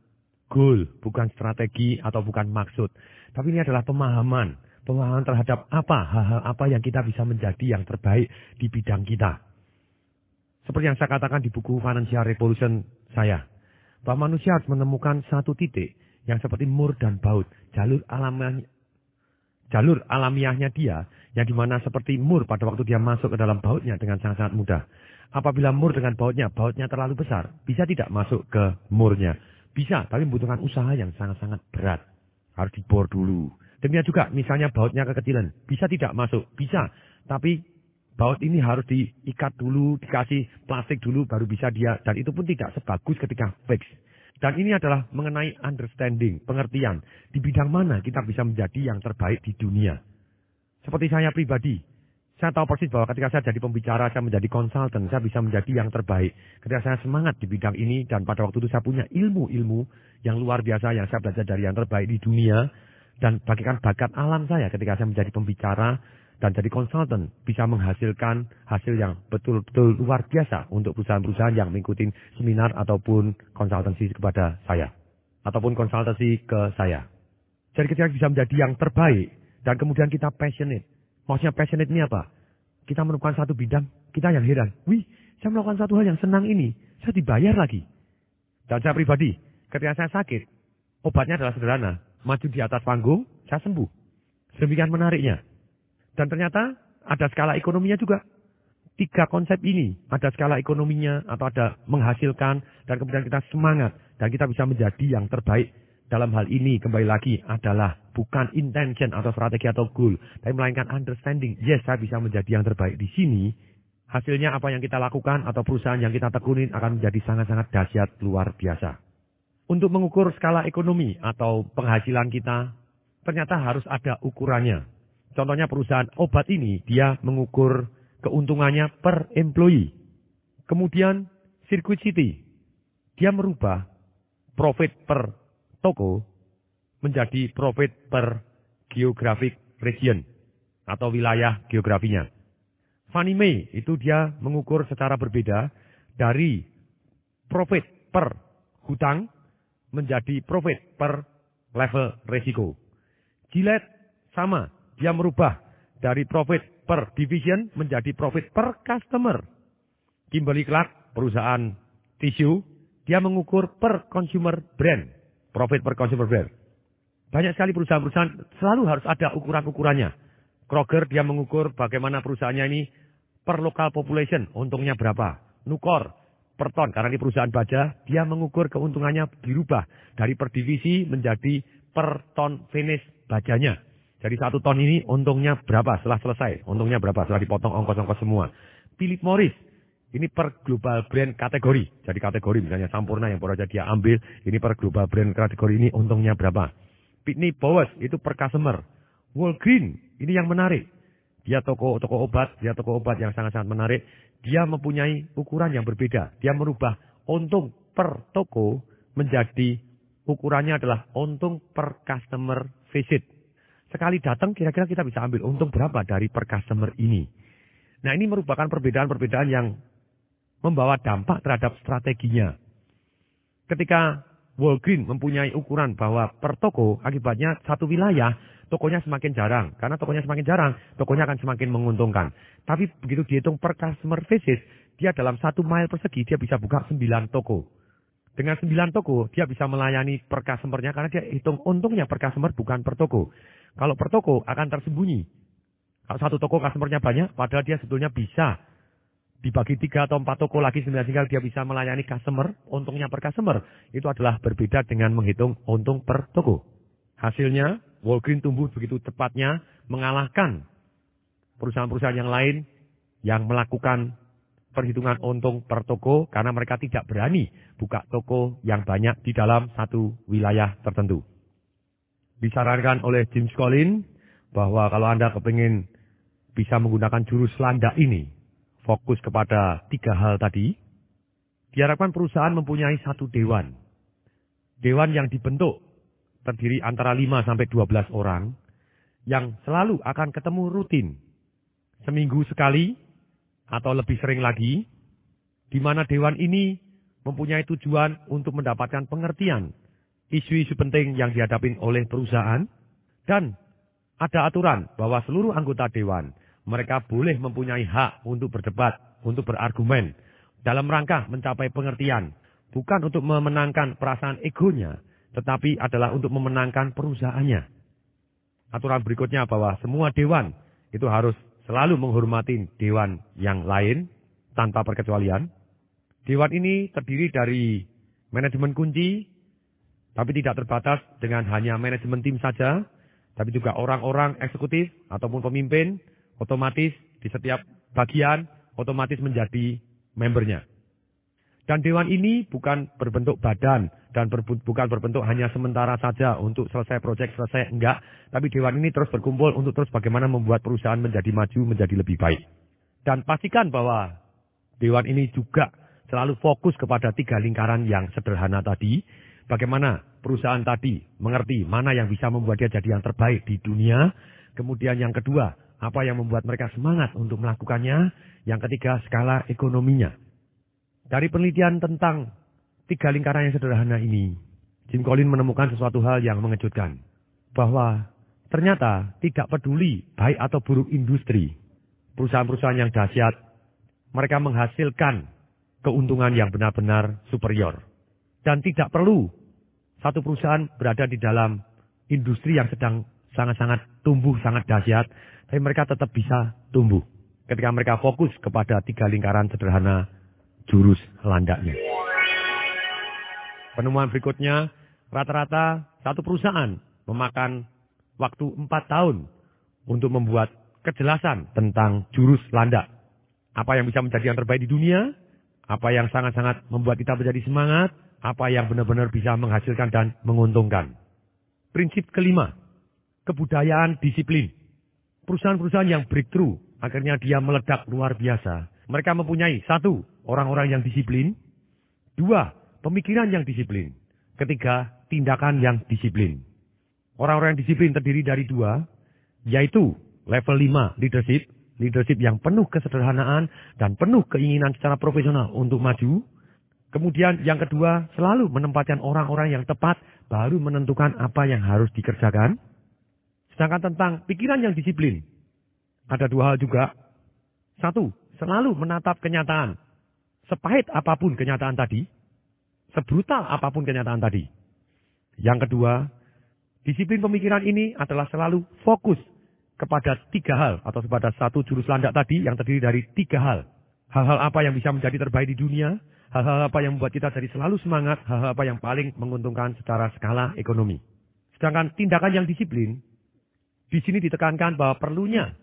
goal, bukan strategi atau bukan maksud. Tapi ini adalah pemahaman. Pemahaman terhadap apa, hal-hal apa yang kita bisa menjadi yang terbaik di bidang kita. Seperti yang saya katakan di buku Financial Revolution saya. Bahwa manusia harus menemukan satu titik yang seperti mur dan baut. Jalur alamiah, jalur alamiahnya dia, yang di mana seperti mur pada waktu dia masuk ke dalam bautnya dengan sangat-sangat mudah. Apabila mur dengan bautnya, bautnya terlalu besar, bisa tidak masuk ke murnya. Bisa, tapi membutuhkan usaha yang sangat-sangat berat. Harus dibor dulu. Demikian juga, misalnya bautnya kekecilan. Bisa tidak masuk? Bisa. Tapi baut ini harus diikat dulu, dikasih plastik dulu, baru bisa dia. Dan itu pun tidak sebagus ketika fix. Dan ini adalah mengenai understanding, pengertian. Di bidang mana kita bisa menjadi yang terbaik di dunia. Seperti saya pribadi, saya tahu persis bahwa ketika saya jadi pembicara, saya menjadi konsultan, saya bisa menjadi yang terbaik. Ketika saya semangat di bidang ini dan pada waktu itu saya punya ilmu-ilmu yang luar biasa yang saya belajar dari yang terbaik di dunia. Dan bagikan bakat alam saya ketika saya menjadi pembicara dan jadi konsultan bisa menghasilkan hasil yang betul-betul luar biasa untuk perusahaan-perusahaan yang mengikuti seminar ataupun konsultansi kepada saya. Ataupun konsultasi ke saya. Jadi ketika bisa menjadi yang terbaik dan kemudian kita passionate Maksudnya passionate ini apa? Kita menemukan satu bidang, kita yang heran. Wih, saya melakukan satu hal yang senang ini. Saya dibayar lagi. Dan saya pribadi, ketika saya sakit, obatnya adalah sederhana. Maju di atas panggung, saya sembuh. Demikian menariknya. Dan ternyata ada skala ekonominya juga. Tiga konsep ini, ada skala ekonominya atau ada menghasilkan dan kemudian kita semangat dan kita bisa menjadi yang terbaik dalam hal ini kembali lagi adalah bukan intention atau strategi atau goal, tapi melainkan understanding. Yes, saya bisa menjadi yang terbaik di sini. Hasilnya apa yang kita lakukan atau perusahaan yang kita tekunin akan menjadi sangat-sangat dahsyat luar biasa. Untuk mengukur skala ekonomi atau penghasilan kita, ternyata harus ada ukurannya. Contohnya perusahaan obat ini, dia mengukur keuntungannya per employee. Kemudian Circuit City, dia merubah profit per toko menjadi profit per geographic region atau wilayah geografinya. Fannie Mae itu dia mengukur secara berbeda dari profit per hutang menjadi profit per level risiko. Gillette sama, dia merubah dari profit per division menjadi profit per customer. Kimberly Clark, perusahaan tisu, dia mengukur per consumer brand Profit per consumer brand. Banyak sekali perusahaan-perusahaan selalu harus ada ukuran-ukurannya. Kroger dia mengukur bagaimana perusahaannya ini per local population, untungnya berapa. Nukor per ton, karena di perusahaan baja, dia mengukur keuntungannya dirubah dari per divisi menjadi per ton finish bajanya. Jadi satu ton ini untungnya berapa setelah selesai, untungnya berapa setelah dipotong ongkos-ongkos semua. Philip Morris ini per global brand kategori. Jadi kategori misalnya Sampurna yang baru saja dia ambil. Ini per global brand kategori ini untungnya berapa. Pitney Bowes itu per customer. Walgreen ini yang menarik. Dia toko toko obat, dia toko obat yang sangat-sangat menarik. Dia mempunyai ukuran yang berbeda. Dia merubah untung per toko menjadi ukurannya adalah untung per customer visit. Sekali datang kira-kira kita bisa ambil untung berapa dari per customer ini. Nah ini merupakan perbedaan-perbedaan yang membawa dampak terhadap strateginya. Ketika Walgreen mempunyai ukuran bahwa per toko akibatnya satu wilayah tokonya semakin jarang. Karena tokonya semakin jarang, tokonya akan semakin menguntungkan. Tapi begitu dihitung per customer visit, dia dalam satu mile persegi dia bisa buka sembilan toko. Dengan sembilan toko, dia bisa melayani per customernya karena dia hitung untungnya per customer bukan per toko. Kalau per toko akan tersembunyi. Kalau satu toko customernya banyak, padahal dia sebetulnya bisa dibagi tiga atau empat toko lagi sehingga dia bisa melayani customer, untungnya per customer. Itu adalah berbeda dengan menghitung untung per toko. Hasilnya, Walgreen tumbuh begitu cepatnya mengalahkan perusahaan-perusahaan yang lain yang melakukan perhitungan untung per toko karena mereka tidak berani buka toko yang banyak di dalam satu wilayah tertentu. Disarankan oleh James Collins bahwa kalau Anda kepingin bisa menggunakan jurus landak ini, fokus kepada tiga hal tadi, diharapkan perusahaan mempunyai satu dewan. Dewan yang dibentuk terdiri antara 5 sampai 12 orang yang selalu akan ketemu rutin. Seminggu sekali atau lebih sering lagi, di mana dewan ini mempunyai tujuan untuk mendapatkan pengertian isu-isu penting yang dihadapi oleh perusahaan dan ada aturan bahwa seluruh anggota dewan mereka boleh mempunyai hak untuk berdebat, untuk berargumen dalam rangka mencapai pengertian, bukan untuk memenangkan perasaan egonya, tetapi adalah untuk memenangkan perusahaannya aturan berikutnya bahwa semua dewan itu harus selalu menghormati dewan yang lain tanpa perkecualian. Dewan ini terdiri dari manajemen kunci, tapi tidak terbatas dengan hanya manajemen tim saja, tapi juga orang-orang eksekutif ataupun pemimpin, otomatis di setiap bagian otomatis menjadi membernya. Dan dewan ini bukan berbentuk badan dan ber, bukan berbentuk hanya sementara saja untuk selesai proyek selesai enggak, tapi dewan ini terus berkumpul untuk terus bagaimana membuat perusahaan menjadi maju menjadi lebih baik. Dan pastikan bahwa dewan ini juga selalu fokus kepada tiga lingkaran yang sederhana tadi, bagaimana perusahaan tadi mengerti mana yang bisa membuat dia jadi yang terbaik di dunia, kemudian yang kedua, apa yang membuat mereka semangat untuk melakukannya, yang ketiga skala ekonominya. Dari penelitian tentang tiga lingkaran yang sederhana ini, Jim Collins menemukan sesuatu hal yang mengejutkan. Bahwa ternyata tidak peduli baik atau buruk industri, perusahaan-perusahaan yang dahsyat, mereka menghasilkan keuntungan yang benar-benar superior. Dan tidak perlu satu perusahaan berada di dalam industri yang sedang sangat-sangat tumbuh, sangat dahsyat, tapi mereka tetap bisa tumbuh. Ketika mereka fokus kepada tiga lingkaran sederhana jurus landaknya. Penemuan berikutnya, rata-rata satu perusahaan memakan waktu empat tahun untuk membuat kejelasan tentang jurus landak. Apa yang bisa menjadi yang terbaik di dunia, apa yang sangat-sangat membuat kita menjadi semangat, apa yang benar-benar bisa menghasilkan dan menguntungkan. Prinsip kelima, kebudayaan disiplin. Perusahaan-perusahaan yang breakthrough, akhirnya dia meledak luar biasa. Mereka mempunyai satu, orang-orang yang disiplin. Dua, pemikiran yang disiplin. Ketiga, tindakan yang disiplin. Orang-orang yang disiplin terdiri dari dua, yaitu level lima leadership, leadership yang penuh kesederhanaan dan penuh keinginan secara profesional untuk maju. Kemudian yang kedua, selalu menempatkan orang-orang yang tepat baru menentukan apa yang harus dikerjakan. Sedangkan tentang pikiran yang disiplin, ada dua hal juga. Satu, selalu menatap kenyataan. Sepahit apa pun kenyataan tadi, sebrutal apa pun kenyataan tadi. Yang kedua, disiplin pemikiran ini adalah selalu fokus kepada tiga hal atau kepada satu jurus landak tadi yang terdiri dari tiga hal. Hal-hal apa yang bisa menjadi terbaik di dunia, hal-hal apa yang membuat kita jadi selalu semangat, hal-hal apa yang paling menguntungkan secara skala ekonomi. Sedangkan tindakan yang disiplin, di sini ditekankan bahwa perlunya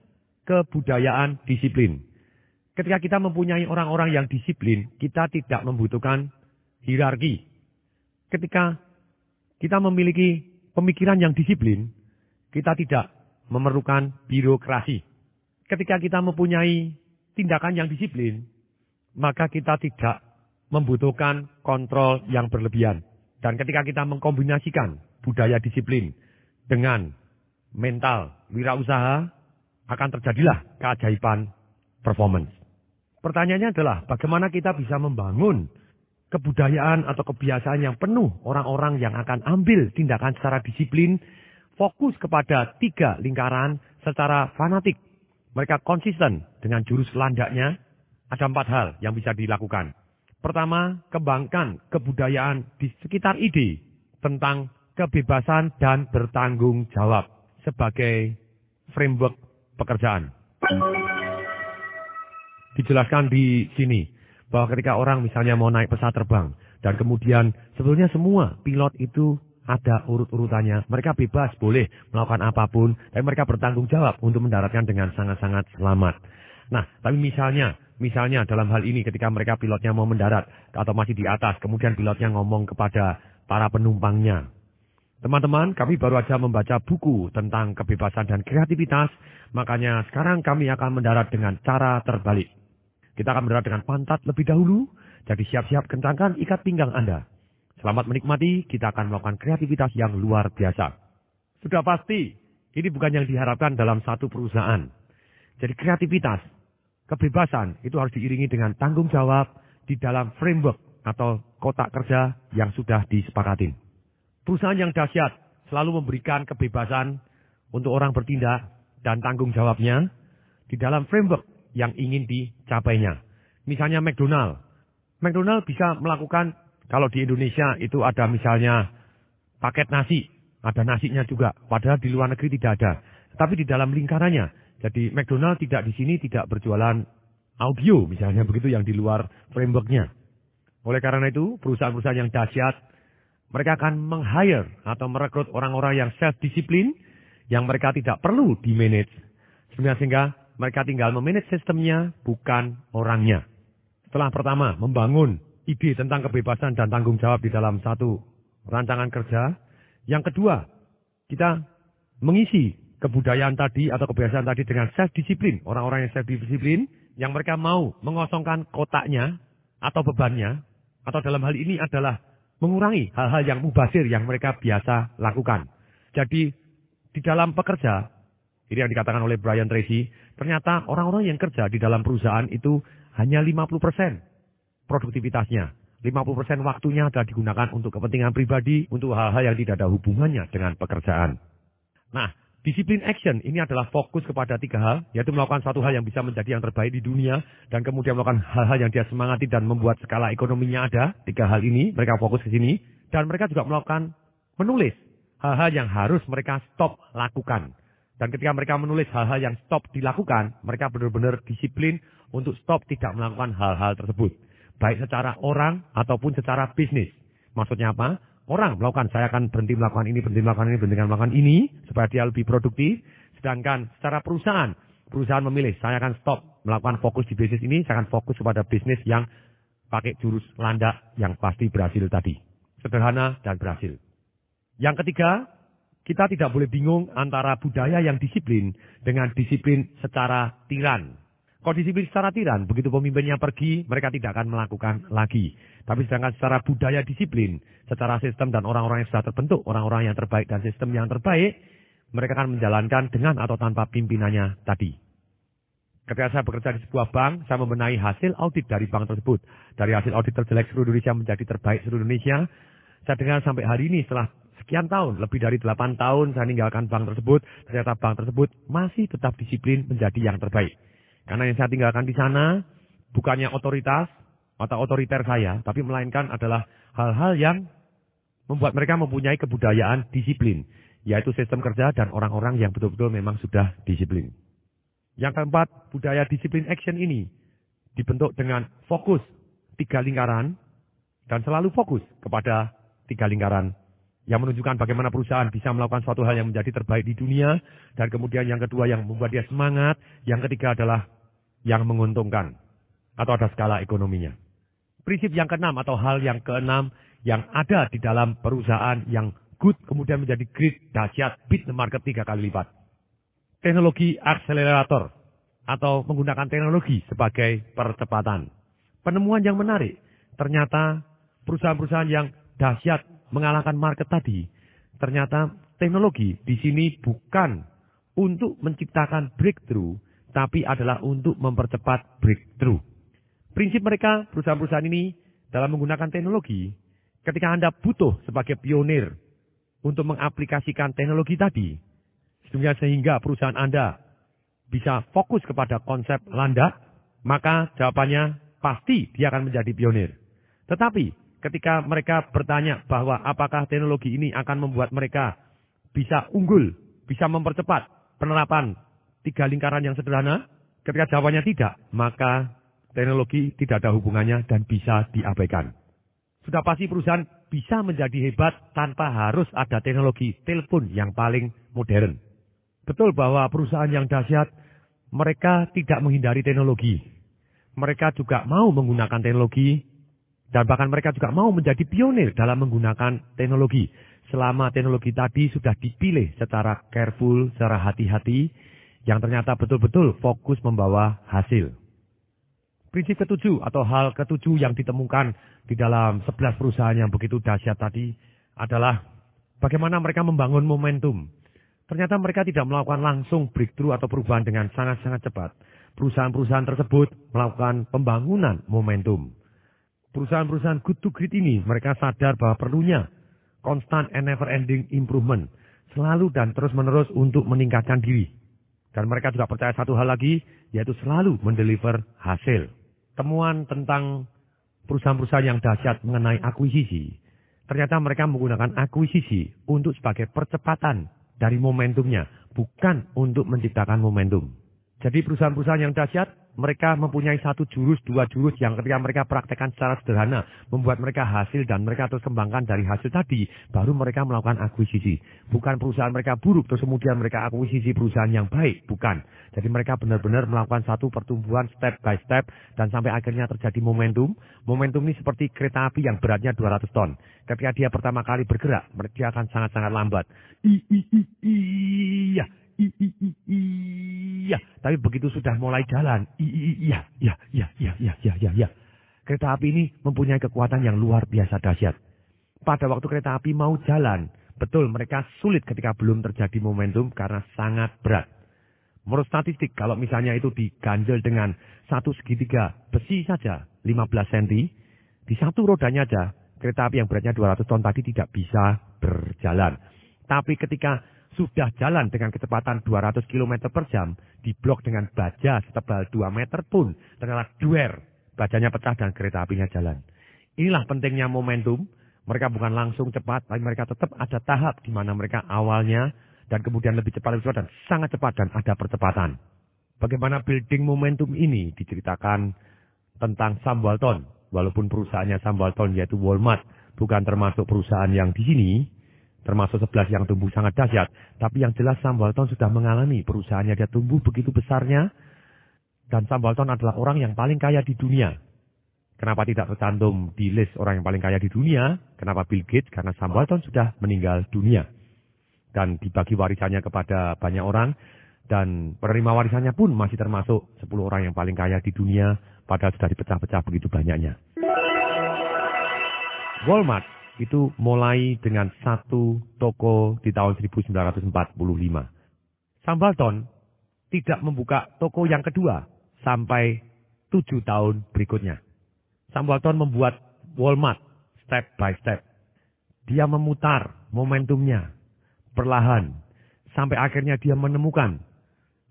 kebudayaan disiplin. Ketika kita mempunyai orang-orang yang disiplin, kita tidak membutuhkan hierarki. Ketika kita memiliki pemikiran yang disiplin, kita tidak memerlukan birokrasi. Ketika kita mempunyai tindakan yang disiplin, maka kita tidak membutuhkan kontrol yang berlebihan. Dan ketika kita mengkombinasikan budaya disiplin dengan mental wirausaha, akan terjadilah keajaiban performance. Pertanyaannya adalah bagaimana kita bisa membangun kebudayaan atau kebiasaan yang penuh orang-orang yang akan ambil tindakan secara disiplin, fokus kepada tiga lingkaran secara fanatik. Mereka konsisten dengan jurus landaknya. Ada empat hal yang bisa dilakukan. Pertama, kembangkan kebudayaan di sekitar ide tentang kebebasan dan bertanggung jawab sebagai framework pekerjaan dijelaskan di sini bahwa ketika orang misalnya mau naik pesawat terbang dan kemudian sebetulnya semua pilot itu ada urut-urutannya. Mereka bebas, boleh melakukan apa pun, tapi mereka bertanggung jawab untuk mendaratkan dengan sangat-sangat selamat. Nah, tapi misalnya, misalnya dalam hal ini ketika mereka pilotnya mau mendarat atau masih di atas, kemudian pilotnya ngomong kepada para penumpangnya. Teman-teman, kami baru saja membaca buku tentang kebebasan dan kreativitas, makanya sekarang kami akan mendarat dengan cara terbalik. Kita akan mendarat dengan pantat lebih dahulu, jadi siap-siap kencangkan ikat pinggang Anda. Selamat menikmati, kita akan melakukan kreativitas yang luar biasa. Sudah pasti, Ini bukan yang diharapkan dalam satu perusahaan. Jadi kreativitas, kebebasan itu harus diiringi dengan tanggung jawab di dalam framework atau kotak kerja yang sudah disepakatin. Perusahaan yang dahsyat selalu memberikan kebebasan untuk orang bertindak dan tanggung jawabnya di dalam framework yang ingin dicapainya. Misalnya McDonald. McDonald bisa melakukan kalau di Indonesia itu ada misalnya paket nasi ada nasinya juga. Padahal di luar negeri tidak ada. Tapi di dalam lingkarannya. Jadi McDonald tidak di sini tidak berjualan audio misalnya begitu yang di luar frameworknya. Oleh karena itu perusahaan-perusahaan yang dahsyat mereka akan meng-hire atau merekrut orang-orang yang self-disiplin yang mereka tidak perlu di-manage. Sehingga mereka tinggal memanage sistemnya bukan orangnya. Setelah pertama membangun ide tentang kebebasan dan tanggung jawab di dalam satu rancangan kerja, yang kedua, kita mengisi kebudayaan tadi atau kebiasaan tadi dengan self disiplin. Orang-orang yang self disiplin yang mereka mau mengosongkan kotaknya atau bebannya atau dalam hal ini adalah mengurangi hal-hal yang mubazir yang mereka biasa lakukan. Jadi di dalam pekerja, ini yang dikatakan oleh Brian Tracy, ternyata orang-orang yang kerja di dalam perusahaan itu hanya 50% produktivitasnya. 50% waktunya adalah digunakan untuk kepentingan pribadi, untuk hal-hal yang tidak ada hubungannya dengan pekerjaan. Nah, disiplin action ini adalah fokus kepada tiga hal, yaitu melakukan satu hal yang bisa menjadi yang terbaik di dunia, dan kemudian melakukan hal-hal yang dia semangati dan membuat skala ekonominya ada. Tiga hal ini, mereka fokus ke sini. Dan mereka juga melakukan menulis hal-hal yang harus mereka stop lakukan. Dan ketika mereka menulis hal-hal yang stop dilakukan, mereka benar-benar disiplin untuk stop tidak melakukan hal-hal tersebut. Baik secara orang ataupun secara bisnis. Maksudnya apa? Orang melakukan, saya akan berhenti melakukan ini, berhenti melakukan ini, berhenti melakukan ini, supaya dia lebih produktif. Sedangkan secara perusahaan, perusahaan memilih, saya akan stop melakukan fokus di bisnis ini, saya akan fokus kepada bisnis yang pakai jurus landak yang pasti berhasil tadi. Sederhana dan berhasil. Yang ketiga, kita tidak boleh bingung antara budaya yang disiplin dengan disiplin secara tiran. Disiplin secara tiran, begitu pemimpinnya pergi, mereka tidak akan melakukan lagi. Tapi sedangkan secara budaya disiplin, secara sistem dan orang-orang yang sudah terbentuk, orang-orang yang terbaik dan sistem yang terbaik, mereka akan menjalankan dengan atau tanpa pimpinannya tadi. Ketika saya bekerja di sebuah bank, saya membenahi hasil audit dari bank tersebut. Dari hasil audit terjelek seluruh Indonesia menjadi terbaik seluruh Indonesia. Saya dengar sampai hari ini setelah sekian tahun, lebih dari 8 tahun saya meninggalkan bank tersebut, ternyata bank tersebut masih tetap disiplin menjadi yang terbaik. Karena yang saya tinggalkan di sana bukannya otoritas atau otoriter saya, tapi melainkan adalah hal-hal yang membuat mereka mempunyai kebudayaan disiplin, yaitu sistem kerja dan orang-orang yang betul-betul memang sudah disiplin. Yang keempat, budaya disiplin action ini dibentuk dengan fokus tiga lingkaran dan selalu fokus kepada tiga lingkaran yang menunjukkan bagaimana perusahaan bisa melakukan suatu hal yang menjadi terbaik di dunia dan kemudian yang kedua yang membuat dia semangat, yang ketiga adalah yang menguntungkan atau ada skala ekonominya. Prinsip yang keenam atau hal yang keenam yang ada di dalam perusahaan yang good kemudian menjadi great, dahsyat, beat the market tiga kali lipat. Teknologi akselerator atau menggunakan teknologi sebagai percepatan. Penemuan yang menarik, ternyata perusahaan-perusahaan yang dahsyat mengalahkan market tadi, ternyata teknologi di sini bukan untuk menciptakan breakthrough, tapi adalah untuk mempercepat breakthrough. Prinsip mereka, perusahaan-perusahaan ini, dalam menggunakan teknologi, ketika Anda butuh sebagai pionir untuk mengaplikasikan teknologi tadi, sehingga perusahaan Anda bisa fokus kepada konsep landak, maka jawabannya pasti dia akan menjadi pionir. Tetapi ketika mereka bertanya bahwa apakah teknologi ini akan membuat mereka bisa unggul, bisa mempercepat penerapan tiga lingkaran yang sederhana, ketika jawabannya tidak, maka teknologi tidak ada hubungannya dan bisa diabaikan. Sudah pasti perusahaan bisa menjadi hebat tanpa harus ada teknologi telepon yang paling modern. Betul bahwa perusahaan yang dahsyat, mereka tidak menghindari teknologi. Mereka juga mau menggunakan teknologi dan bahkan mereka juga mau menjadi pionir dalam menggunakan teknologi. Selama teknologi tadi sudah dipilih secara careful, secara hati-hati, yang ternyata betul-betul fokus membawa hasil. Prinsip ketujuh atau hal ketujuh yang ditemukan di dalam sebelas perusahaan yang begitu dahsyat tadi adalah bagaimana mereka membangun momentum. Ternyata mereka tidak melakukan langsung breakthrough atau perubahan dengan sangat-sangat cepat. Perusahaan-perusahaan tersebut melakukan pembangunan momentum. Perusahaan-perusahaan good to great ini mereka sadar bahwa perlunya constant and never ending improvement. Selalu dan terus menerus untuk meningkatkan diri. Dan mereka juga percaya satu hal lagi, yaitu selalu mendeliver hasil. Temuan tentang perusahaan-perusahaan yang dahsyat mengenai akuisisi. Ternyata mereka menggunakan akuisisi untuk sebagai percepatan dari momentumnya, bukan untuk menciptakan momentum. Jadi perusahaan-perusahaan yang dahsyat, mereka mempunyai satu jurus, dua jurus yang ketika mereka praktekkan secara sederhana, membuat mereka hasil dan mereka terus kembangkan dari hasil tadi, baru mereka melakukan akuisisi. Bukan perusahaan mereka buruk, terus kemudian mereka akuisisi perusahaan yang baik, bukan. Jadi mereka benar-benar melakukan satu pertumbuhan step by step, dan sampai akhirnya terjadi momentum. Momentum ini seperti kereta api yang beratnya 200 ton. Ketika dia pertama kali bergerak, dia akan sangat-sangat lambat. Tapi begitu sudah mulai jalan, iya, iya, iya, iya, iya, iya, iya, iya. Kereta api ini mempunyai kekuatan yang luar biasa dahsyat. Pada waktu kereta api mau jalan, betul mereka sulit ketika belum terjadi momentum karena sangat berat. Menurut statistik, kalau misalnya itu diganjel dengan satu segitiga besi saja, 15 cm, di satu rodanya aja, kereta api yang beratnya 200 ton tadi tidak bisa berjalan. Tapi ketika sudah jalan dengan kecepatan 200 km per jam, diblok dengan baja setebal 2 meter pun, ternyata duer, bajanya pecah dan kereta apinya jalan. Inilah pentingnya momentum. Mereka bukan langsung cepat, tapi mereka tetap ada tahap di mana mereka awalnya dan kemudian lebih cepat, lebih cepat dan sangat cepat dan ada percepatan. Bagaimana building momentum ini diceritakan tentang Sam Walton. Walaupun perusahaannya Sam Walton yaitu Walmart bukan termasuk perusahaan yang di sini, termasuk sebelas yang tumbuh sangat dahsyat. Tapi yang jelas Sam Walton sudah mengalami perusahaannya dia tumbuh begitu besarnya. Dan Sam Walton adalah orang yang paling kaya di dunia. Kenapa tidak tercantum di list orang yang paling kaya di dunia? Kenapa Bill Gates? Karena Sam Walton sudah meninggal dunia. Dan dibagi warisannya kepada banyak orang. Dan penerima warisannya pun masih termasuk 10 orang yang paling kaya di dunia. Padahal sudah dipecah-pecah begitu banyaknya. Walmart itu mulai dengan satu toko di tahun 1945. Sambalton tidak membuka toko yang kedua sampai tujuh tahun berikutnya. Sambalton membuat Walmart step by step. Dia memutar momentumnya perlahan sampai akhirnya dia menemukan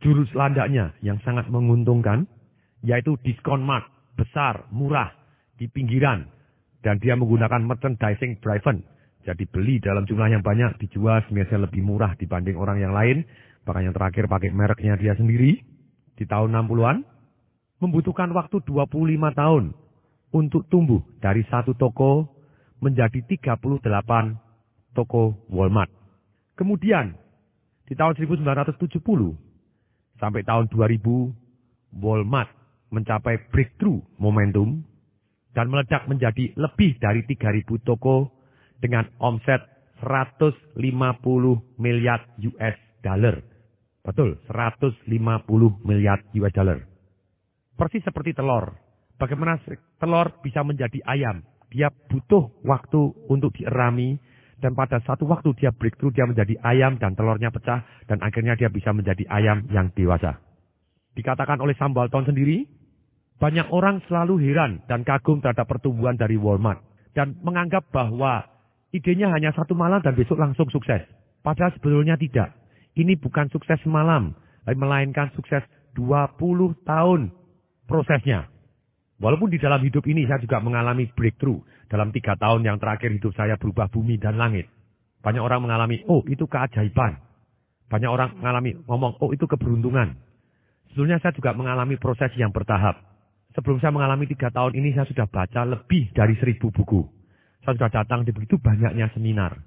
jurus landaknya yang sangat menguntungkan yaitu diskon mart besar, murah di pinggiran dan dia menggunakan merchandising driven. Jadi beli dalam jumlah yang banyak, dijual sebenarnya lebih murah dibanding orang yang lain. Bahkan yang terakhir pakai mereknya dia sendiri. Di tahun 60-an. Membutuhkan waktu 25 tahun. Untuk tumbuh dari satu toko menjadi 38 toko Walmart. Kemudian di tahun 1970 sampai tahun 2000 Walmart mencapai breakthrough momentum dan meledak menjadi lebih dari 3.000 toko dengan omset 150 miliar US dollar. Betul, 150 miliar US dollar. Persis seperti telur. Bagaimana telur bisa menjadi ayam? Dia butuh waktu untuk dierami dan pada satu waktu dia breakthrough dia menjadi ayam dan telurnya pecah dan akhirnya dia bisa menjadi ayam yang dewasa. Dikatakan oleh Sam Bolton sendiri, banyak orang selalu heran dan kagum terhadap pertumbuhan dari Walmart. Dan menganggap bahwa idenya hanya satu malam dan besok langsung sukses. Padahal sebetulnya tidak. Ini bukan sukses semalam. Melainkan sukses 20 tahun prosesnya. Walaupun di dalam hidup ini saya juga mengalami breakthrough. Dalam tiga tahun yang terakhir hidup saya berubah bumi dan langit. Banyak orang mengalami, oh itu keajaiban. Banyak orang mengalami, ngomong, oh itu keberuntungan. Sebetulnya saya juga mengalami proses yang bertahap. Sebelum saya mengalami tiga tahun ini, saya sudah baca lebih dari seribu buku. Saya sudah datang di begitu banyaknya seminar.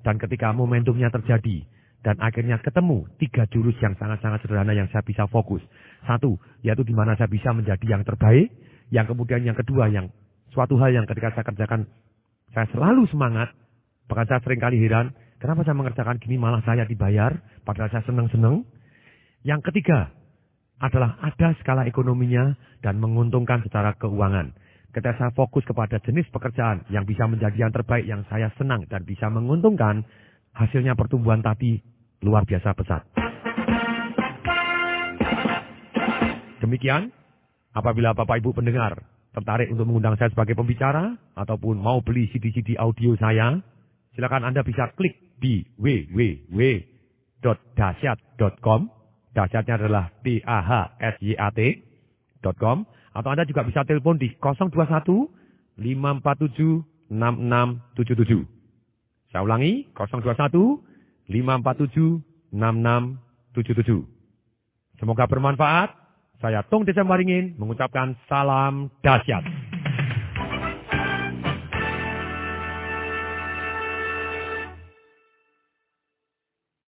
Dan ketika momentumnya terjadi, dan akhirnya ketemu tiga jurus yang sangat-sangat sederhana yang saya bisa fokus. Satu, yaitu di mana saya bisa menjadi yang terbaik. Yang kemudian yang kedua, yang suatu hal yang ketika saya kerjakan, saya selalu semangat. Bahkan saya sering kali heran, kenapa saya mengerjakan gini malah saya dibayar, padahal saya senang-senang. Yang ketiga, adalah ada skala ekonominya dan menguntungkan secara keuangan. Ketika saya fokus kepada jenis pekerjaan yang bisa menjadi yang terbaik, yang saya senang dan bisa menguntungkan, hasilnya pertumbuhan tadi luar biasa besar. Demikian, apabila Bapak Ibu pendengar tertarik untuk mengundang saya sebagai pembicara ataupun mau beli CD-CD audio saya, silakan Anda bisa klik di www.dasyat.com. Dasyatnya adalah D A H S Y A T.com atau Anda juga bisa telepon di 021 547 6677. Saya ulangi 021 547 6677. Semoga bermanfaat. Saya Tung Desa Maringin mengucapkan salam dahsyat.